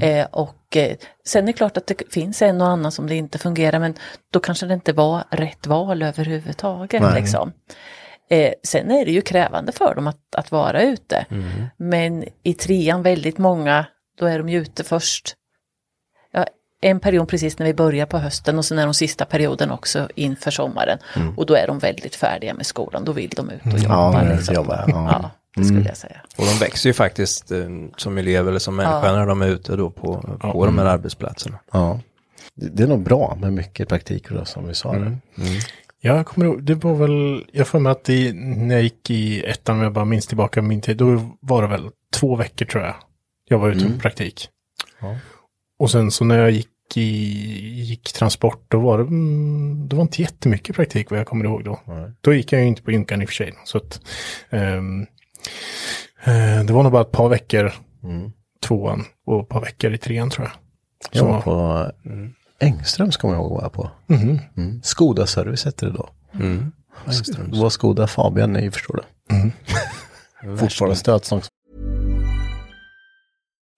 Eh, och eh, sen är det klart att det finns en och annan som det inte fungerar men då kanske det inte var rätt val överhuvudtaget. Nej. Liksom. Eh, sen är det ju krävande för dem att, att vara ute. Men i trean väldigt många då är de ju ute först. Ja, en period precis när vi börjar på hösten och sen är de sista perioden också inför sommaren. Och då är de väldigt färdiga med skolan, då vill de ut och jobba. Mm. Ja, liksom. jobba, ja. Mm. ja, det skulle jag säga. Och de växer ju faktiskt eh, som elever eller som människa när de är ute då på, på de här arbetsplatserna. Ja. Det, det är nog bra med mycket praktik då, som vi sa. där. Ja, jag kommer ihåg, det var väl, jag får mig att i, när jag gick i ettan, om jag bara minns tillbaka min tid, då var det väl två veckor tror jag. Jag var ute på praktik. Och sen så när jag gick i gick transport, då var det, mm, det var inte jättemycket praktik vad jag kommer ihåg då. Då gick jag ju inte på Ynkan i och för sig. Så att, eh, det var nog bara ett par veckor, tvåan, och ett par veckor i trean tror jag. Jag var på Engströms kommer jag ihåg var jag på. Mhm. Mm. Skoda Service hette det då. Det var Skoda Fabian, ni förstår det. Fortfarande stötstångs...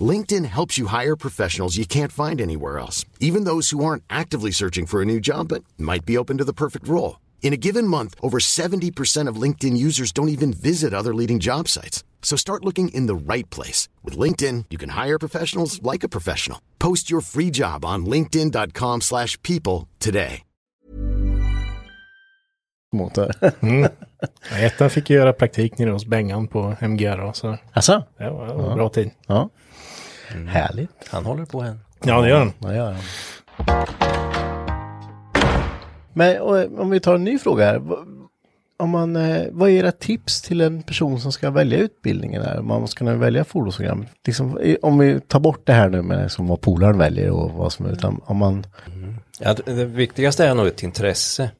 LinkedIn helps you hire professionals you can't find anywhere else, even those who aren't actively searching for a new job but might be open to the perfect role. In a given month, over 70% of LinkedIn users don't even visit other leading job sites. So start looking in the right place. With LinkedIn, you can hire professionals like a professional. Post your free job on linkedin.com/people slash people today. Mot det. Mm. Ja, ettan fick göra praktik nere hos Bengan på MGR. Så Alltså? det var, det var en bra tid. Ja. Härligt. Han håller på än. Ja, det gör den. Ja, ja, ja. Men och, om vi tar en ny fråga här. Vad- Om man, eh, vad är era tips till en person som ska välja utbildningen här? Man ska kunna välja fordonsprogram. Liksom, om vi tar bort det här nu med liksom vad polaren väljer och vad som är, utan om man... Ja, det, det viktigaste är nog ett intresse.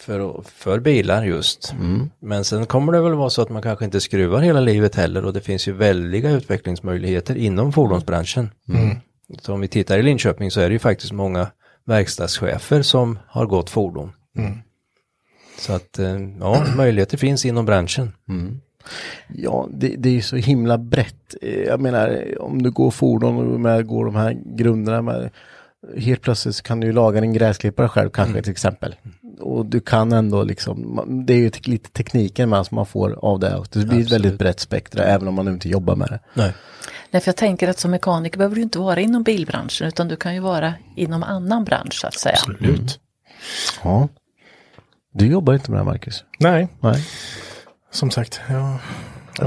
För, för bilar just. Men sen kommer det väl vara så att man kanske inte skruvar hela livet heller och det finns ju väldiga utvecklingsmöjligheter inom fordonsbranschen. Så om vi tittar i Linköping så är det ju faktiskt många verkstadschefer som har gått fordon. Så att eh, ja, möjligheter finns inom branschen. Ja, det, det är ju så himla brett. Eh, Jag menar, om du går fordon och med, går de här grunderna med, helt plötsligt så kan du ju laga en gräsklippare själv kanske till exempel. Och du kan ändå liksom, det är ju te- lite tekniken med som man får av det. Och det blir ett väldigt brett spektra även om man inte jobbar med det. Nej. Nej, för jag tänker att som mekaniker behöver du inte vara inom bilbranschen utan du kan ju vara inom annan bransch så att säga. Absolut. Ja. Du jobbar inte med det Marcus? Nej, Nej. som sagt. Ja, Ja,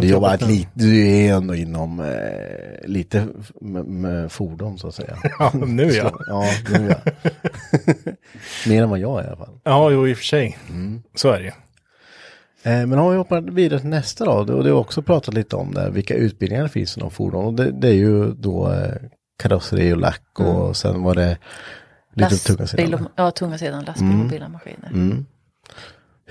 du jobbar ett lite, du är ändå inom eh, lite med, med fordon så att säga. Ja, nu ja. Så, ja, nu ja. Mer än vad jag är i alla fall. Ja, jo i och för sig. Mm. Så är det ju. Eh, men om vi hoppar vidare till nästa då, och det har också pratat lite om det, vilka utbildningar det finns inom fordon. Och det, det är ju då eh, karosseri och lack och sen var det lite tunga Lastbil sidan. och, ja, tunga sidan, lastbil och bilar, maskiner.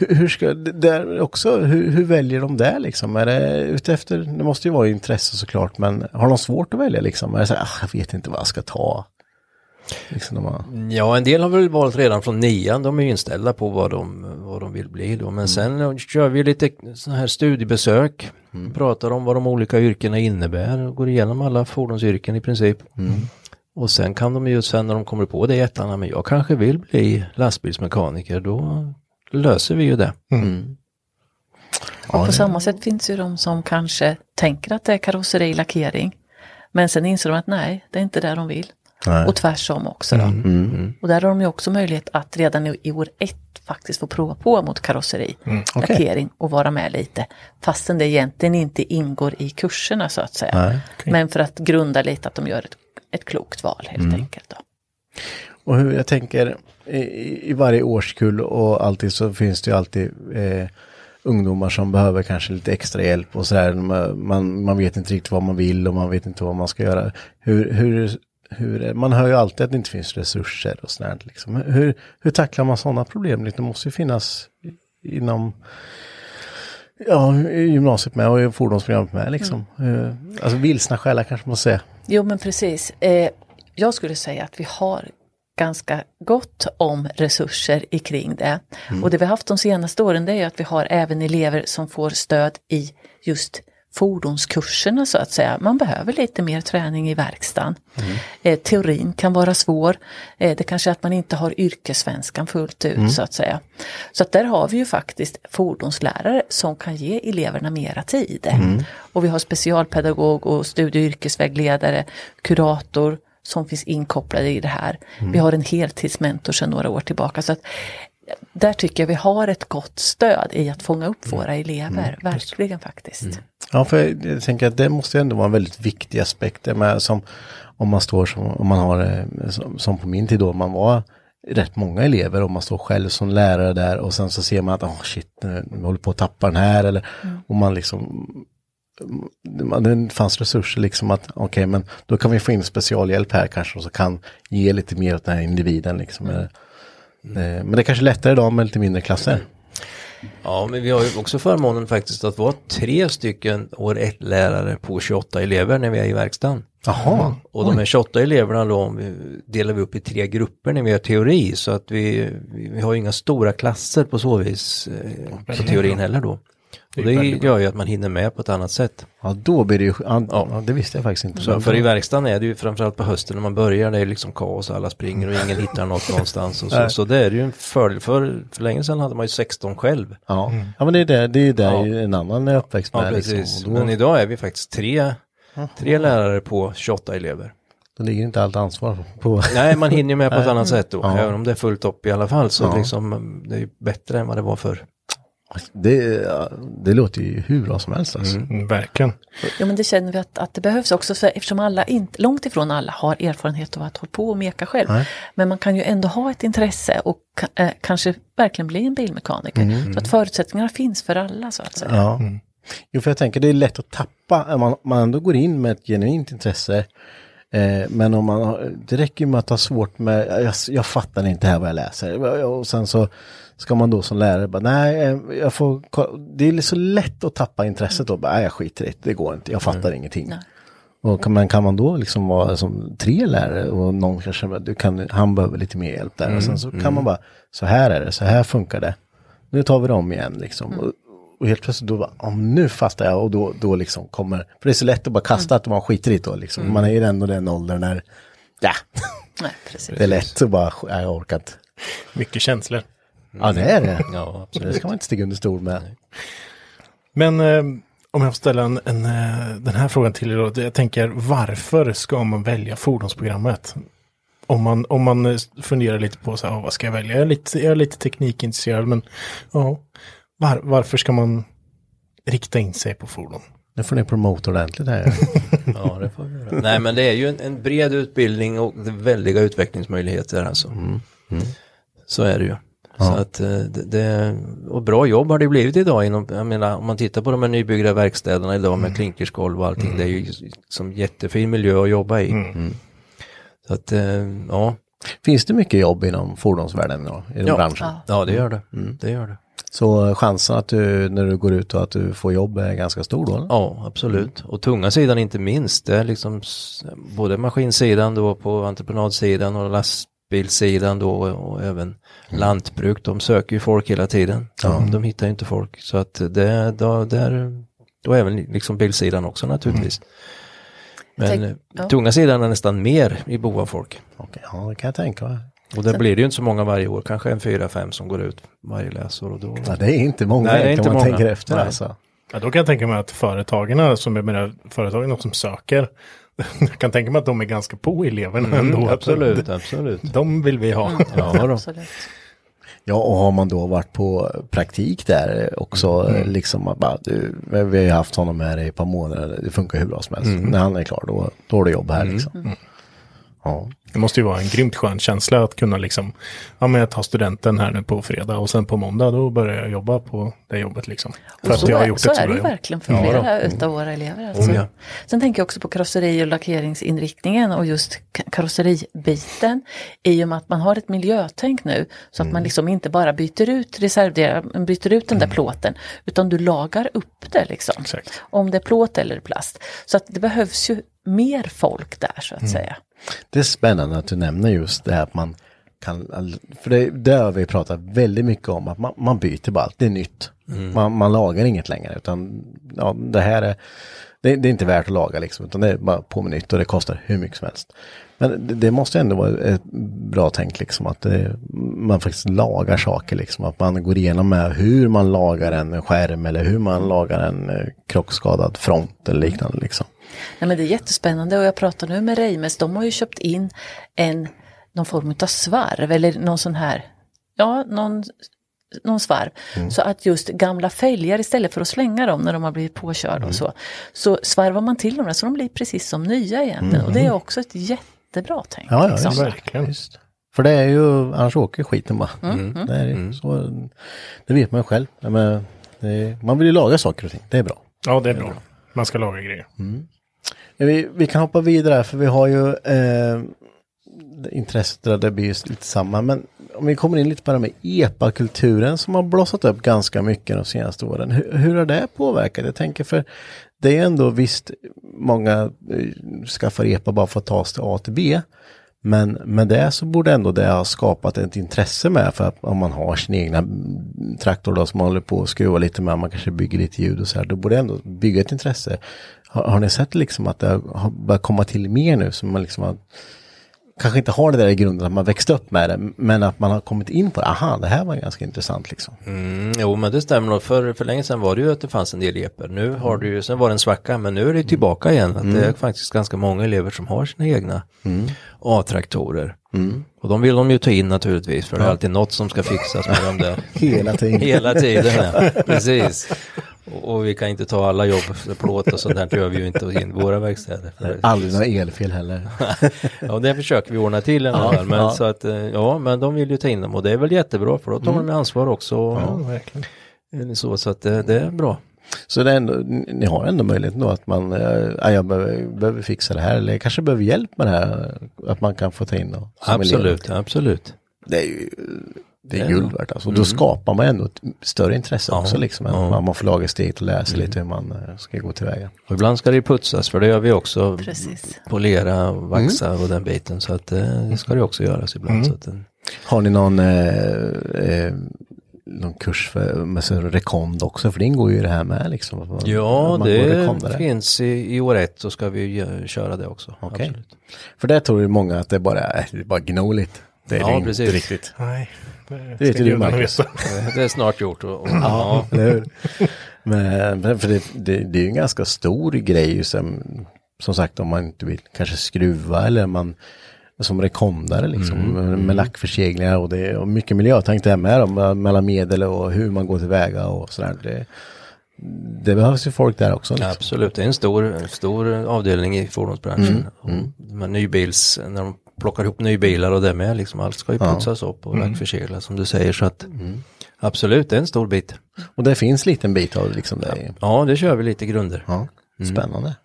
Hur, hur ska, där också, hur, hur väljer de det liksom? Är det utefter, det måste ju vara intresse såklart, men har de svårt att välja liksom? Är det så här, ah, jag vet inte vad jag ska ta? Liksom har, Ja, en del har väl valt redan från nian, de är ju inställda på vad de, vad de vill bli då. Men sen kör vi lite sådana här studiebesök, pratar om vad de olika yrkena innebär, och går igenom alla fordonsyrken i princip. Och sen kan de ju sen när de kommer på det i ettan, men jag kanske vill bli lastbilsmekaniker, då löser vi ju det. Och på samma sätt finns ju de som kanske tänker att det är karosseri, lackering. Men sen inser de att nej, det är inte det de vill. Nej. Och tvärsom också då. Och där har de ju också möjlighet att redan i, i år ett faktiskt få prova på mot karosseri, Okej. lackering och vara med lite. Fastän det egentligen inte ingår i kurserna så att säga. Nej, Men för att grunda lite att de gör ett, ett klokt val helt enkelt. Då. Och hur jag tänker, i, i varje årskull och alltid så finns det ju alltid eh, ungdomar som behöver kanske lite extra hjälp och sådär. Man, man vet inte riktigt vad man vill och man vet inte vad man ska göra. Hur, hur, hur, man hör ju alltid att det inte finns resurser och sådär. Liksom. Hur, hur tacklar man sådana problem? Det måste ju finnas inom ja, gymnasiet med och fordonsprogrammet med. Liksom. Eh, Alltså vilsna själar kanske man säger. Jo men precis. Eh, jag skulle säga att vi har ganska gott om resurser i kring det. Och det vi har haft de senaste åren det är att vi har även elever som får stöd i just fordonskurserna så att säga. Man behöver lite mer träning i verkstaden. Eh, teorin kan vara svår. Eh, det kanske är att man inte har yrkessvenskan fullt ut så att säga. Så att där har vi ju faktiskt fordonslärare som kan ge eleverna mera tid. Och vi har specialpedagog och studie och yrkesvägledare, kurator som finns inkopplade i det här. Vi har en heltidsmentor sedan några år tillbaka. Så att där tycker jag vi har ett gott stöd i att fånga upp våra elever, verkligen faktiskt. Ja, för jag, jag tänker att det måste ändå vara en väldigt viktig aspekt. Med, som, om man står som, om man har, eh, som, som på min tid då, man var rätt många elever och man står själv som lärare där och sen så ser man att, oh shit, nu håller på att tappa den här eller, och man liksom, det fanns resurser liksom att, okej men då kan vi få in specialhjälp här kanske och så kan ge lite mer åt den här individen liksom. Eh, eh, Men det är kanske lättare idag med lite mindre klasser. Ja, men vi har ju också förmånen faktiskt att vara tre stycken år ett lärare på 28 elever när vi är i verkstaden. Jaha. Och de här 28 eleverna då delar vi upp i tre grupper när vi har teori så att vi, vi, har inga stora klasser på så vis eh, på teorin heller då. Och det gör ju att man hinner med på ett annat sätt. Ja, då blir det ju, ja, ja, det visste jag faktiskt inte. Så för i verkstaden är det ju framförallt på hösten när man börjar, det är liksom kaos, alla springer och ingen hittar något någonstans. Och så, så det är ju en fördel, för, för länge sedan hade man ju 16 själv. Ja. ja, men det är det, det är där Ja. en annan är uppväxt med. Ja, liksom. precis. Då, Men idag är vi faktiskt tre, tre lärare på 28 elever. då ligger inte allt ansvar på... Nej, man hinner ju med på ett annat sätt då, Ja. även om det är fullt upp i alla fall. Så Ja. liksom, det är ju bättre än vad det var för Det, det låter ju hur bra som helst alltså. Mm, verkligen. Ja men det känner vi att, att det behövs också för eftersom alla, inte, långt ifrån alla har erfarenhet av att hålla på och meka själv. Nej. Men man kan ju ändå ha ett intresse och eh, kanske verkligen bli en bilmekaniker. Så att förutsättningarna finns för alla så att säga. Ja. Jo, för jag tänker det är lätt att tappa, om man, man ändå går in med ett genuint intresse. Eh, men om man, har- det räcker ju med att ha svårt med, jag, jag fattar inte här vad jag läser. Och sen så ska man då som lärare bara, nej, eh, jag får, det är så lätt att tappa intresset då, bara, nej, jag skiter i det, det går inte, jag fattar ingenting. Nej. Och kan, men kan man då liksom vara som tre lärare och någon kanske, du kan, han behöver lite mer hjälp där. Och sen så kan man bara, så här är det, så här funkar det. Nu tar vi det om igen liksom. Och, och helt plötsligt då bara, oh, nu fattar jag och då, då liksom kommer, för det är så lätt att bara kasta att man skiter i det då liksom. Man är ju ändå den åldern när, ja, Nej, precis. det är lätt att bara, jag orkar inte. Mycket känslor. Ja, det är det. Ja, Så det ska man inte sticka under stol med. Men eh, om jag får ställa en, en, eh, den här frågan till er då. Jag tänker varför ska man välja fordonsprogrammet? Om man, om man eh, funderar lite på så här, "Ah, vad ska jag välja? Jag är lite, jag är lite teknikintresserad men ja, var, varför ska man rikta in sig på fordon? Nu får ni promota ordentligt här. Ja, det får vi göra. Nej, men det är ju en, en bred utbildning och väldiga utvecklingsmöjligheter alltså. Så är det ju. Så att eh, det, och bra jobb har det blivit idag inom, jag menar om man tittar på de här nybyggda verkstäderna idag med klinkersgolv och allting, det är ju som jättefin miljö att jobba i. Mm. Så att, eh, ja. Finns det mycket jobb inom fordonsvärlden då, i den Ja. branschen? ja, det gör det. Det gör det. Så chansen att du, när du går ut och att du får jobb är ganska stor då? eller? Ja, absolut. Och tunga sidan inte minst. Det är liksom både maskinsidan då på entreprenadsidan och lastbilssidan då och även lantbruk. De söker ju folk hela tiden. De, de hittar ju inte folk. Så att det, då, där, då även liksom bilsidan också naturligtvis. Men Tänk- eh, ja. tunga sidan är nästan mer i behov av folk. Okej, ja, det kan jag tänka mig. Och där blir det ju inte så många varje år, kanske en fyra, fem som går ut varje läsår. Och då, Ja, det är inte många Nej, det är inte om man många. tänker efter Nej. alltså. Ja, då kan jag tänka mig att företagen som är med företagen som söker, jag kan tänka mig att de är ganska på eleverna ändå. mm, Att absolut, De, absolut. de vill vi ha. Ja, då. Absolut. Ja, och har man då varit på praktik där också, liksom att bara, du, vi har ju haft honom här i ett par månader, det funkar hur bra som helst. När han är klar, då, då har du jobb här liksom. Ja. Det måste ju vara en grymt skön känsla att kunna liksom, ja men jag tar studenten här nu på fredag och sen på måndag då börjar jag jobba på det jobbet liksom. För att så jag har är, gjort så ett är det ju verkligen för Ja, flera utav våra elever. Alltså. Oh, ja. Sen tänker jag också på karosseri och lackeringsinriktningen och just ka- karosseribiten. I och med att man har ett miljötänk nu så att Mm. man liksom inte bara byter ut reservdelar, byter ut den där plåten utan du lagar upp det liksom. Exakt. Om det är plåt eller plast. Så att det behövs ju mer folk där så att säga. Det är spännande att du nämner just det här att man kan, för det, det har vi pratat väldigt mycket om, att man, man byter bara allt, det är nytt. Man, man lagar inget längre, utan ja, det här är, det, det är inte värt att laga liksom, utan det är bara på med nytt och det kostar hur mycket som helst. Men det, det måste ändå vara ett bra tänk liksom, att det, man faktiskt lagar saker liksom, att man går igenom med hur man lagar en skärm eller hur man lagar en eh, krockskadad front eller liknande liksom. Nej, men det är jättespännande och jag pratar nu med Reimes, de har ju köpt in en, någon form av svarv eller någon sån här, ja, någon, någon svarv. Så att just gamla fälgar istället för att slänga dem när de har blivit påkörda och så, så svarvar man till dem där så de blir precis som nya egentligen. Och det är också ett jättebra tänk. Ja, ja, liksom. Verkligen. För det är ju, annars åker skiten bara. Det, är, så, det vet man ju själv. Men det är, man vill ju laga saker och ting, det är bra. Ja, det är bra. Man ska laga grejer. Vi, vi kan hoppa vidare för vi har ju eh, intresset där det blir just lite samma. Men om vi kommer in lite på det här med epa-kulturen som har blossat upp ganska mycket de senaste åren. Hur, hur har det påverkat? Jag tänker för det är ändå visst många eh, skaffar epa bara för att ta sig till A till B. Men med det så borde ändå det ha skapat ett intresse med för att om man har sin egna traktor då som man håller på att skruva lite med, man kanske bygger lite ljud och så här, då borde det ändå bygga ett intresse. Har, har ni sett liksom att det har börjat komma till mer nu som man liksom har, kanske inte har det där i grunden att man växte upp med det, men att man har kommit in på det, aha, det här var ganska intressant liksom. Mm, jo men det stämmer nog. För, för länge sedan var det ju att det fanns en del eper. Nu har det ju, sen var det en svacka men nu är det tillbaka igen. Att Det är faktiskt ganska många elever som har sina egna A-traktorer. Och de vill de ju ta in naturligtvis för det är alltid något som ska fixas med dem där. Hela tiden. Hela tiden, ja. precis. Och, och vi kan inte ta alla jobb, för plåt och sånt där gör vi ju inte in i våra verkstäder. Aldrig några elfel heller. Ja, det försöker vi ordna till alla fall. Men, ja. Så att, eh, ja, men de vill ju ta in dem och det är väl jättebra för då tar de ansvar också. Ja, verkligen. så, så att det, det är bra. Så det ändå, ni har ändå möjlighet då att man, eh, ja, jag behöver, behöver fixa det här eller jag kanske behöver hjälp med det här. Att man kan få ta in elev. Absolut, absolut. Det är ju det är guld värt alltså. Då skapar man ändå ett större intresse Ja, också liksom. Ja. Man, man får laga steget och läsa lite hur man eh, ska gå tillväga. Och ibland ska det ju putsas för det gör vi också. Precis. Polera och vaxa och den biten. Så att eh, det ska det också göras ibland. Så att, eh, Har ni någon, eh, eh, någon kurs för med så rekond också? För det ingår ju i det här med liksom. man- ja, man det finns i, i år ett så ska vi köra det också. Absolut. För det tror ju många att det bara är, det är bara gnoligt. Det är Ja, det inte precis. riktigt. Nej, det vet ju du, Marcus. Det är snart gjort. Och, och, ja. Eller hur? Men för det, det, det är ju en ganska stor grej som, som sagt om man inte vill kanske skruva eller man som rekondare liksom med lackförseglingar och det och mycket miljötänk det här med dem, mellan medel och hur man går tillväga och sådär. Det, det behövs ju folk där också. Liksom. Absolut, det är en stor, stor avdelning i fordonsbranschen. Och De här nybils, när de plockar ihop nybilar och det med, liksom, allt ska ju putsas upp och lackförseglas som du säger. Så att, Absolut, det är en stor bit. Och det finns liten bit av det liksom. Det är, Ja, det kör vi lite grunder. ja, spännande.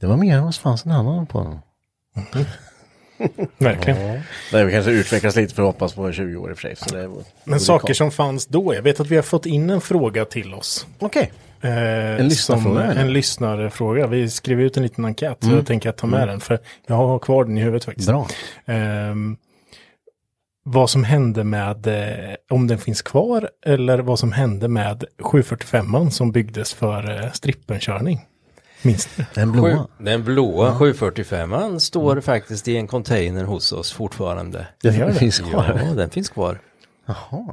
Det var mer än vad som fanns en annan på. Verkligen. Det har kanske utvecklats lite för att hoppas på 20 år i och för sig. Så det, Men saker som fanns då, jag vet att vi har fått in en fråga till oss. Okej. Eh, En lyssnarfråga? En lyssnarfråga. Vi skrev ut en liten enkät, så jag tänker att ta med den. För jag har kvar den i huvudet faktiskt. Bra. Ehm, vad som hände med, eh, om den finns kvar, eller vad som hände med 745 som byggdes för eh, strippenkörning. Minns du? Den Sju, blåa. den blåa 745 står faktiskt i en container hos oss fortfarande. Gör det. finns kvar. Ja, den finns kvar. Jaha.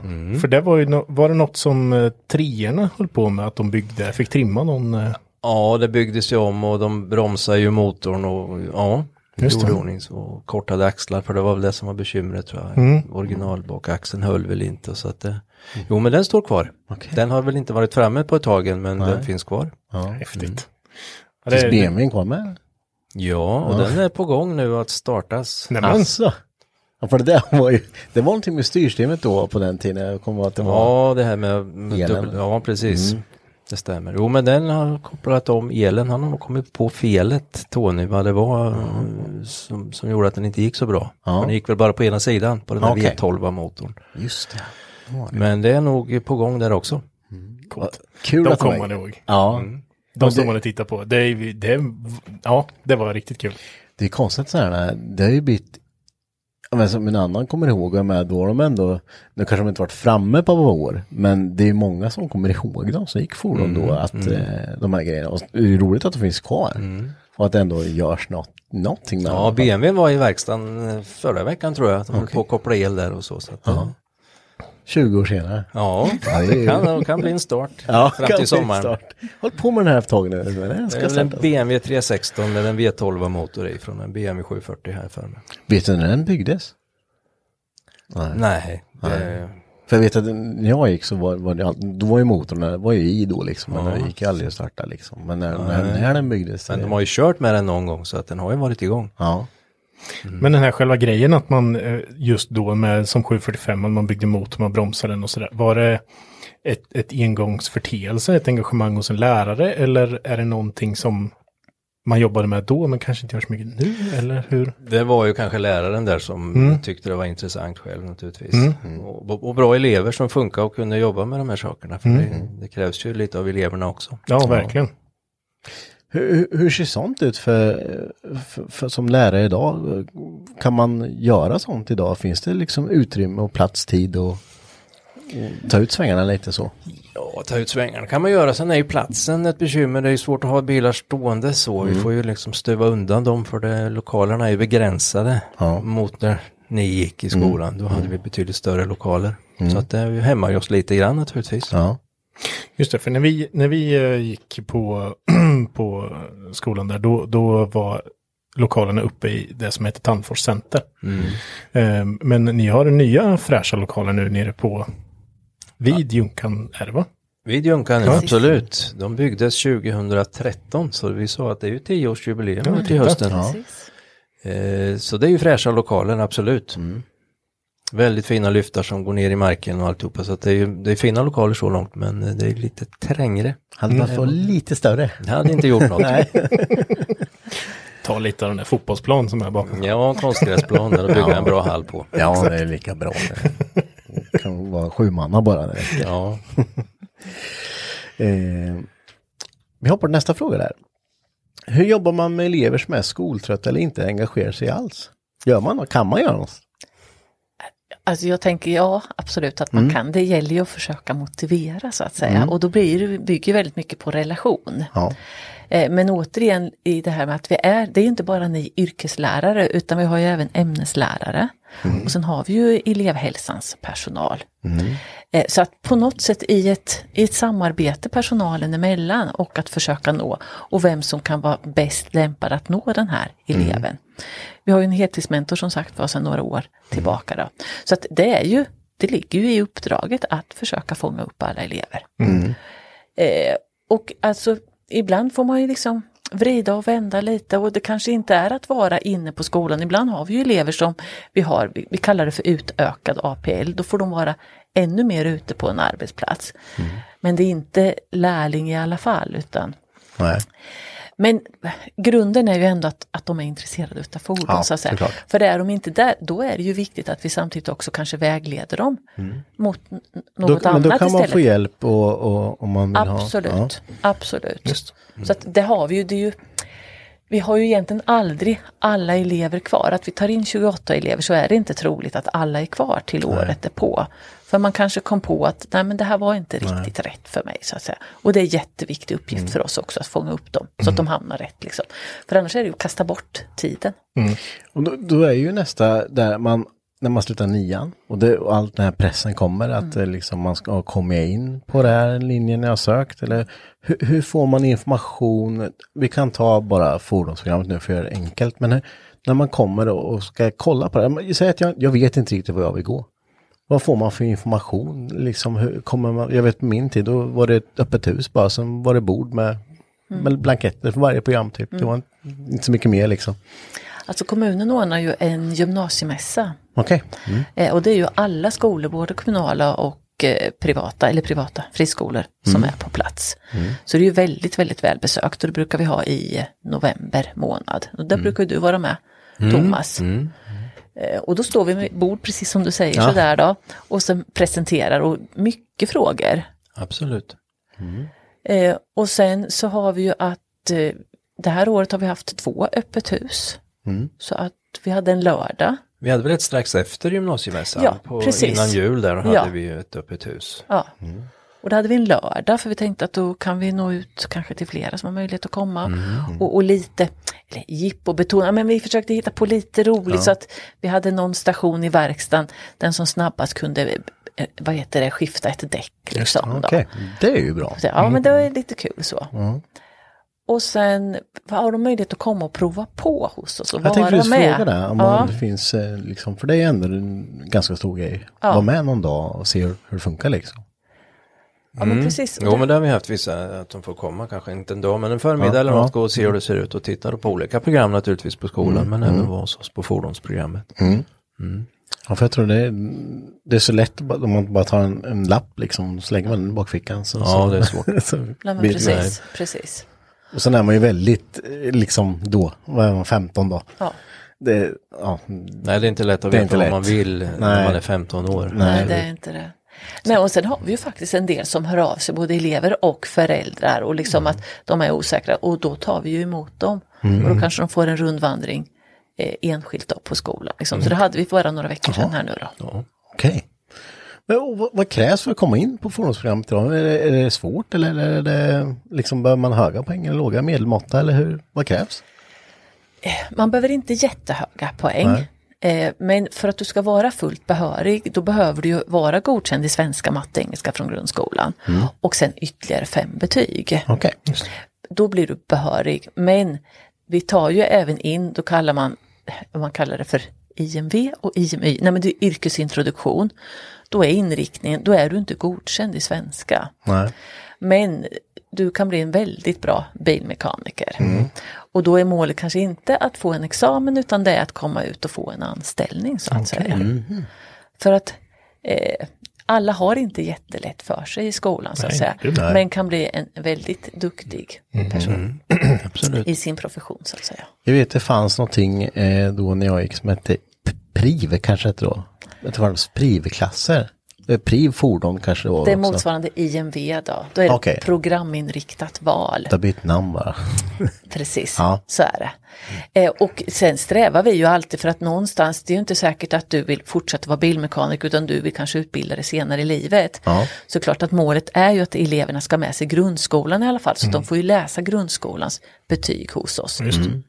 För det var ju no- var det något som eh, treorna höll på med att de byggde, fick trimma någon. Eh, Ja, det byggdes ju om och de bromsade ju motorn och ja, Just gjorde det. ordning så kortade axlar för det var väl det som var bekymret tror jag. Mm. Originalbakaxeln höll väl inte så att det, jo men den står kvar. Okej. Den har väl inte varit framme på ett tag än men den finns kvar. Ja. häftigt. Ja, Finns det- BMWn kvar med? Ja, och den är på gång nu att startas. Nej, men, Alltså. Ja, för det där var ju, det var någonting med styrsystemet då på den tiden. Jag kommer ihåg att det var. Ja, det här med, med dubbel, ja precis. Det stämmer. Jo, men den har kopplat om elen. Han har kommit på felet, Tony, vad det var eh, som, som gjorde att den inte gick så bra. Ja. Den gick väl bara på ena sidan på den där Okej. V12-motorn. Just det. Men det är nog på gång där också. coolt. Kul De att de kommer man ihåg. Ja. De Och står det- man och tittar på. Det, är- det, ja, det var riktigt kul. Det är konstigt så här, det har ju blivit Ja, men som en annan kommer ihåg, jag med, då har de ändå, nu kanske de inte varit framme på år, men det är många som kommer ihåg de som gick fordon då, att eh, de här grejerna, och det är roligt att de finns kvar. Och att det ändå görs något, någonting med Ja, dem. BMW var i verkstaden eh, förra veckan tror jag. De höll på att koppla el där och så. så att, ja. 20 år senare. Ja, Ja, det är det kan, det kan bli en start Ja, fram kan till sommaren. start. Håll på med den här ett tag nu. Den Det ska är väl en. BMW 316 med en V12 motor i från en BMW 740 här för mig. Vet du när den byggdes? Nej. Nej, det, För jag vet att när jag gick så var, var det, då var ju motorn var ju i då liksom, men den gick aldrig att starta liksom. Men när, när, när den byggdes. men det- de har ju kört med den någon gång så att den har ju varit igång. Ja. Men den här själva grejen att man eh, just då med som 745, att man byggde motor, man bromsade den och sådär. Var det ett, ett engångsförteelse, ett engagemang hos en lärare eller är det någonting som man jobbade med då men kanske inte gör så mycket nu eller hur? Det var ju kanske läraren där som Mm. tyckte det var intressant själv naturligtvis. Och, och bra elever som funkar och kunde jobba med de här sakerna. För det, det krävs ju lite av eleverna också. Ja, verkligen. Hur, hur- hur ser sånt ut för, för, för, som lärare idag? Kan man göra sånt idag? Finns det liksom utrymme och plats, tid och, ta ut svängarna lite så? Ja, ta ut svängarna kan man göra. Sen är ju platsen ett bekymmer. Det är ju svårt att ha bilar stående så. Vi får ju liksom stuva undan dem för det, lokalerna är ju begränsade Ja. mot när ni gick i skolan. Då hade vi betydligt större lokaler. Så att det hämmar ju oss lite grann naturligtvis. Ja. Just det, för när vi, när vi eh, gick på, på skolan där, då, då var lokalerna uppe i det som heter Tandfors Center. Eh, Men ni har nya fräscha lokaler nu nere på vid Junkan, är det va? Vid Junkan, Ja. absolut. De byggdes 2013 så vi sa att det är ju tioårsjubileum nu till hösten. Precis. Eh, så det är ju fräscha lokaler, absolut. Väldigt fina lyftar som går ner i marken och alltihopa. Så att det, är det är fina lokaler så långt men eh, det är lite trängre. Hade man fått lite större? Det hade inte gjort något. Ta lite av den där fotbollsplan som är bakom. Ja, konstgräsplan där och bygga en bra hall på. Ja, det är lika bra. Det kan vara sju manna bara. Det. Ja, Eh, vi hoppar till nästa fråga där. Hur jobbar man med elever som är skoltrötta eller inte engagerar sig alls? Gör man Kan man göra något? Alltså jag tänker ja, absolut att man kan. Det gäller ju att försöka motivera så att säga. Och då blir det, bygger väldigt mycket på relation. Ja. Eh, Men återigen i det här med att vi är, det är inte bara ni yrkeslärare utan vi har ju även ämneslärare. Och sen har vi ju elevhälsans personal. Eh, Så att på något sätt i ett, i ett samarbete personalen emellan och att försöka nå och vem som kan vara bäst lämpad att nå den här eleven. Vi har ju en heltidsmentor som sagt var sedan några år tillbaka. Då. Så att det är ju, det ligger ju i uppdraget att försöka fånga upp alla elever. Eh, och alltså ibland får man ju liksom vrida och vända lite och det kanske inte är att vara inne på skolan. Ibland har vi ju elever som vi har, vi, kallar det för utökad APL, då får de vara ännu mer ute på en arbetsplats. Men det är inte lärling i alla fall utan Nej. Men grunden är ju ändå att, att de är intresserade utav fordon. Ja, så att säga. såklart. För är de inte där, då är det ju viktigt att vi samtidigt också kanske vägleder dem mot n- Då, något men annat då kan man istället. få hjälp och, och, om man vill Absolut, ha. absolut. Så att det har vi ju, det är ju, vi har ju egentligen aldrig alla elever kvar. Att vi tar in 28 elever så är det inte troligt att alla är kvar till året därpå. För man kanske kom på att nej men det här var inte riktigt rätt för mig så att säga. Och det är en jätteviktig uppgift Mm. för oss också att fånga upp dem så att de hamnar rätt. Liksom. För annars är det ju att kasta bort tiden. Och då, då är ju nästa där man, när man slutar nian och, det, och allt den här pressen kommer att eh, liksom man ska komma in på den här linjen jag sökt eller hur, hur får man information? Vi kan ta bara fordonsprogrammet nu för att göra det enkelt men när man kommer och ska kolla på det, säger att jag, jag vet inte riktigt vad jag vill gå. Vad får man för information? Liksom, hur kommer man, jag vet på min tid, då var det ett öppet hus bara, sen var det bord med, med blanketter för varje program typ. Det var inte, så mycket mer liksom. Alltså kommunen ordnar ju en gymnasiemässa. Okej. Mm. Eh, och det är ju alla skolor, både kommunala och eh, privata, eller privata friskolor som är på plats. Så det är ju väldigt, väldigt välbesökt och det brukar vi ha i november månad. Och där brukar du vara med, Thomas. Eh, och då står vi med bord, precis som du säger, Ja. sådär då. Och sen presenterar och mycket frågor. absolut. Eh, och sen så har vi ju att eh, det här året har vi haft två öppet hus. Mm. Så att vi hade en lördag. Vi hade väl ett strax efter gymnasiemässan, Ja, på, precis. innan jul där hade Ja. vi ett öppet hus. Ja. Och då hade vi en lördag för vi tänkte att då kan vi nå ut kanske till flera som har möjlighet att komma. Och, och lite, eller jippo betona, men vi försökte hitta på lite roligt så att vi hade någon station i verkstaden, den som snabbast kunde, eh, vad heter det, skifta ett däck. Liksom, då. Okej, det är ju bra. Så, ja, men det är lite kul så. Och sen har de möjlighet att komma och prova på hos oss och Jag vara tänkte just med. fråga det, om ja, det finns eh, liksom, för det är ändå en ganska stor grej. Ja. Var med någon dag och se hur, hur det funkar liksom. Ja, men precis. Jo men det har vi haft vissa, att de får komma kanske inte en dag men en förmiddag Ja, eller ja. något, gå och se hur det ser ut och titta på olika program naturligtvis på skolan Mm, men även hos oss på fordonsprogrammet. Ja, för jag tror det är, det är så lätt om man bara tar en, en lapp liksom, så lägger man den i bakfickan. Så, Ja, så, det är svårt. så Nej, men blir- precis, precis. Och sen är man ju väldigt, eh, liksom då, vad är man, 15 då? Ja. Det, ja, Nej det är inte lätt att Det är veta inte vad lätt. man vill när Nej. man är 15 år. Nej, det är inte det. Nej, och sen har vi ju faktiskt en del som hör av sig, både elever och föräldrar och liksom att de är osäkra och då tar vi ju emot dem. Och då kanske de får en rundvandring eh, enskilt då på skolan. Liksom. Så det hade vi bara några veckor sedan här nu då. okej. Men och vad, krävs för att komma in på fordonsprogrammet då? Är det, är det svårt eller är det, liksom, behöver man höga poäng eller låga medelmåtta eller hur, vad krävs? Man behöver inte jättehöga poäng. Eh, men för att du ska vara fullt behörig då behöver du ju vara godkänd i svenska, matte, engelska från grundskolan. Och sen ytterligare fem betyg. Okej. då blir du behörig. Men vi tar ju även in, då kallar man, man kallar det för IMV och IMY, nej men det är yrkesintroduktion. Då är inriktningen, då är du inte godkänd i svenska. Nej. Men du kan bli en väldigt bra bilmekaniker. Och då är målet kanske inte att få en examen utan det är att komma ut och få en anställning så att säga. För att eh, alla har inte jättelätt för sig i skolan så att Nej, säga. nej. Men kan bli en väldigt duktig person Absolut. i sin profession så att säga. Jag vet det fanns någonting eh, då när jag gick som hette PRIV kanske hette då. Det var PRIV-klasser. Eh, PRIV fordon kanske det var Det är också. motsvarande IMV då. Då är det programinriktat val. Det har bytt namn bara. Precis, Ja. så är det. Eh, och sen strävar vi ju alltid för att någonstans, det är ju inte säkert att du vill fortsätta vara bilmekaniker utan du vill kanske utbilda dig senare i livet. Ja. Så klart att målet är ju att eleverna ska med sig grundskolan i alla fall, så Mm. de får ju läsa grundskolans betyg hos oss. Just det.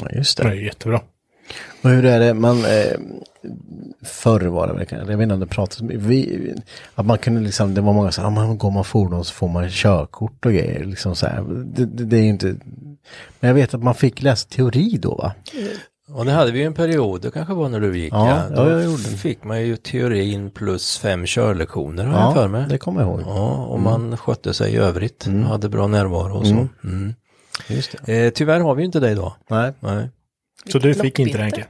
Ja, just Det det. är jättebra. Och hur är det, man, eh, förr var det väl, jag vet inte om det pratades vi, att man kunde liksom, det var många som sa, ah, går man fordon så får man körkort och grejer, liksom så här. Det, det, det är ju inte, men jag vet att man fick läsa teori då va? Och det hade vi ju en period, det kanske var när du gick, Ja, ja, ja, då jag det. fick man ju teorin plus fem körlektioner har jag Ja, för mig. det kommer jag ihåg. Ja, och man skötte sig i övrigt, hade bra närvaro och så. Mm. Just det. Eh, tyvärr har vi ju inte det idag. Nej. Nej. Så du fick inte Lockbete. Renke?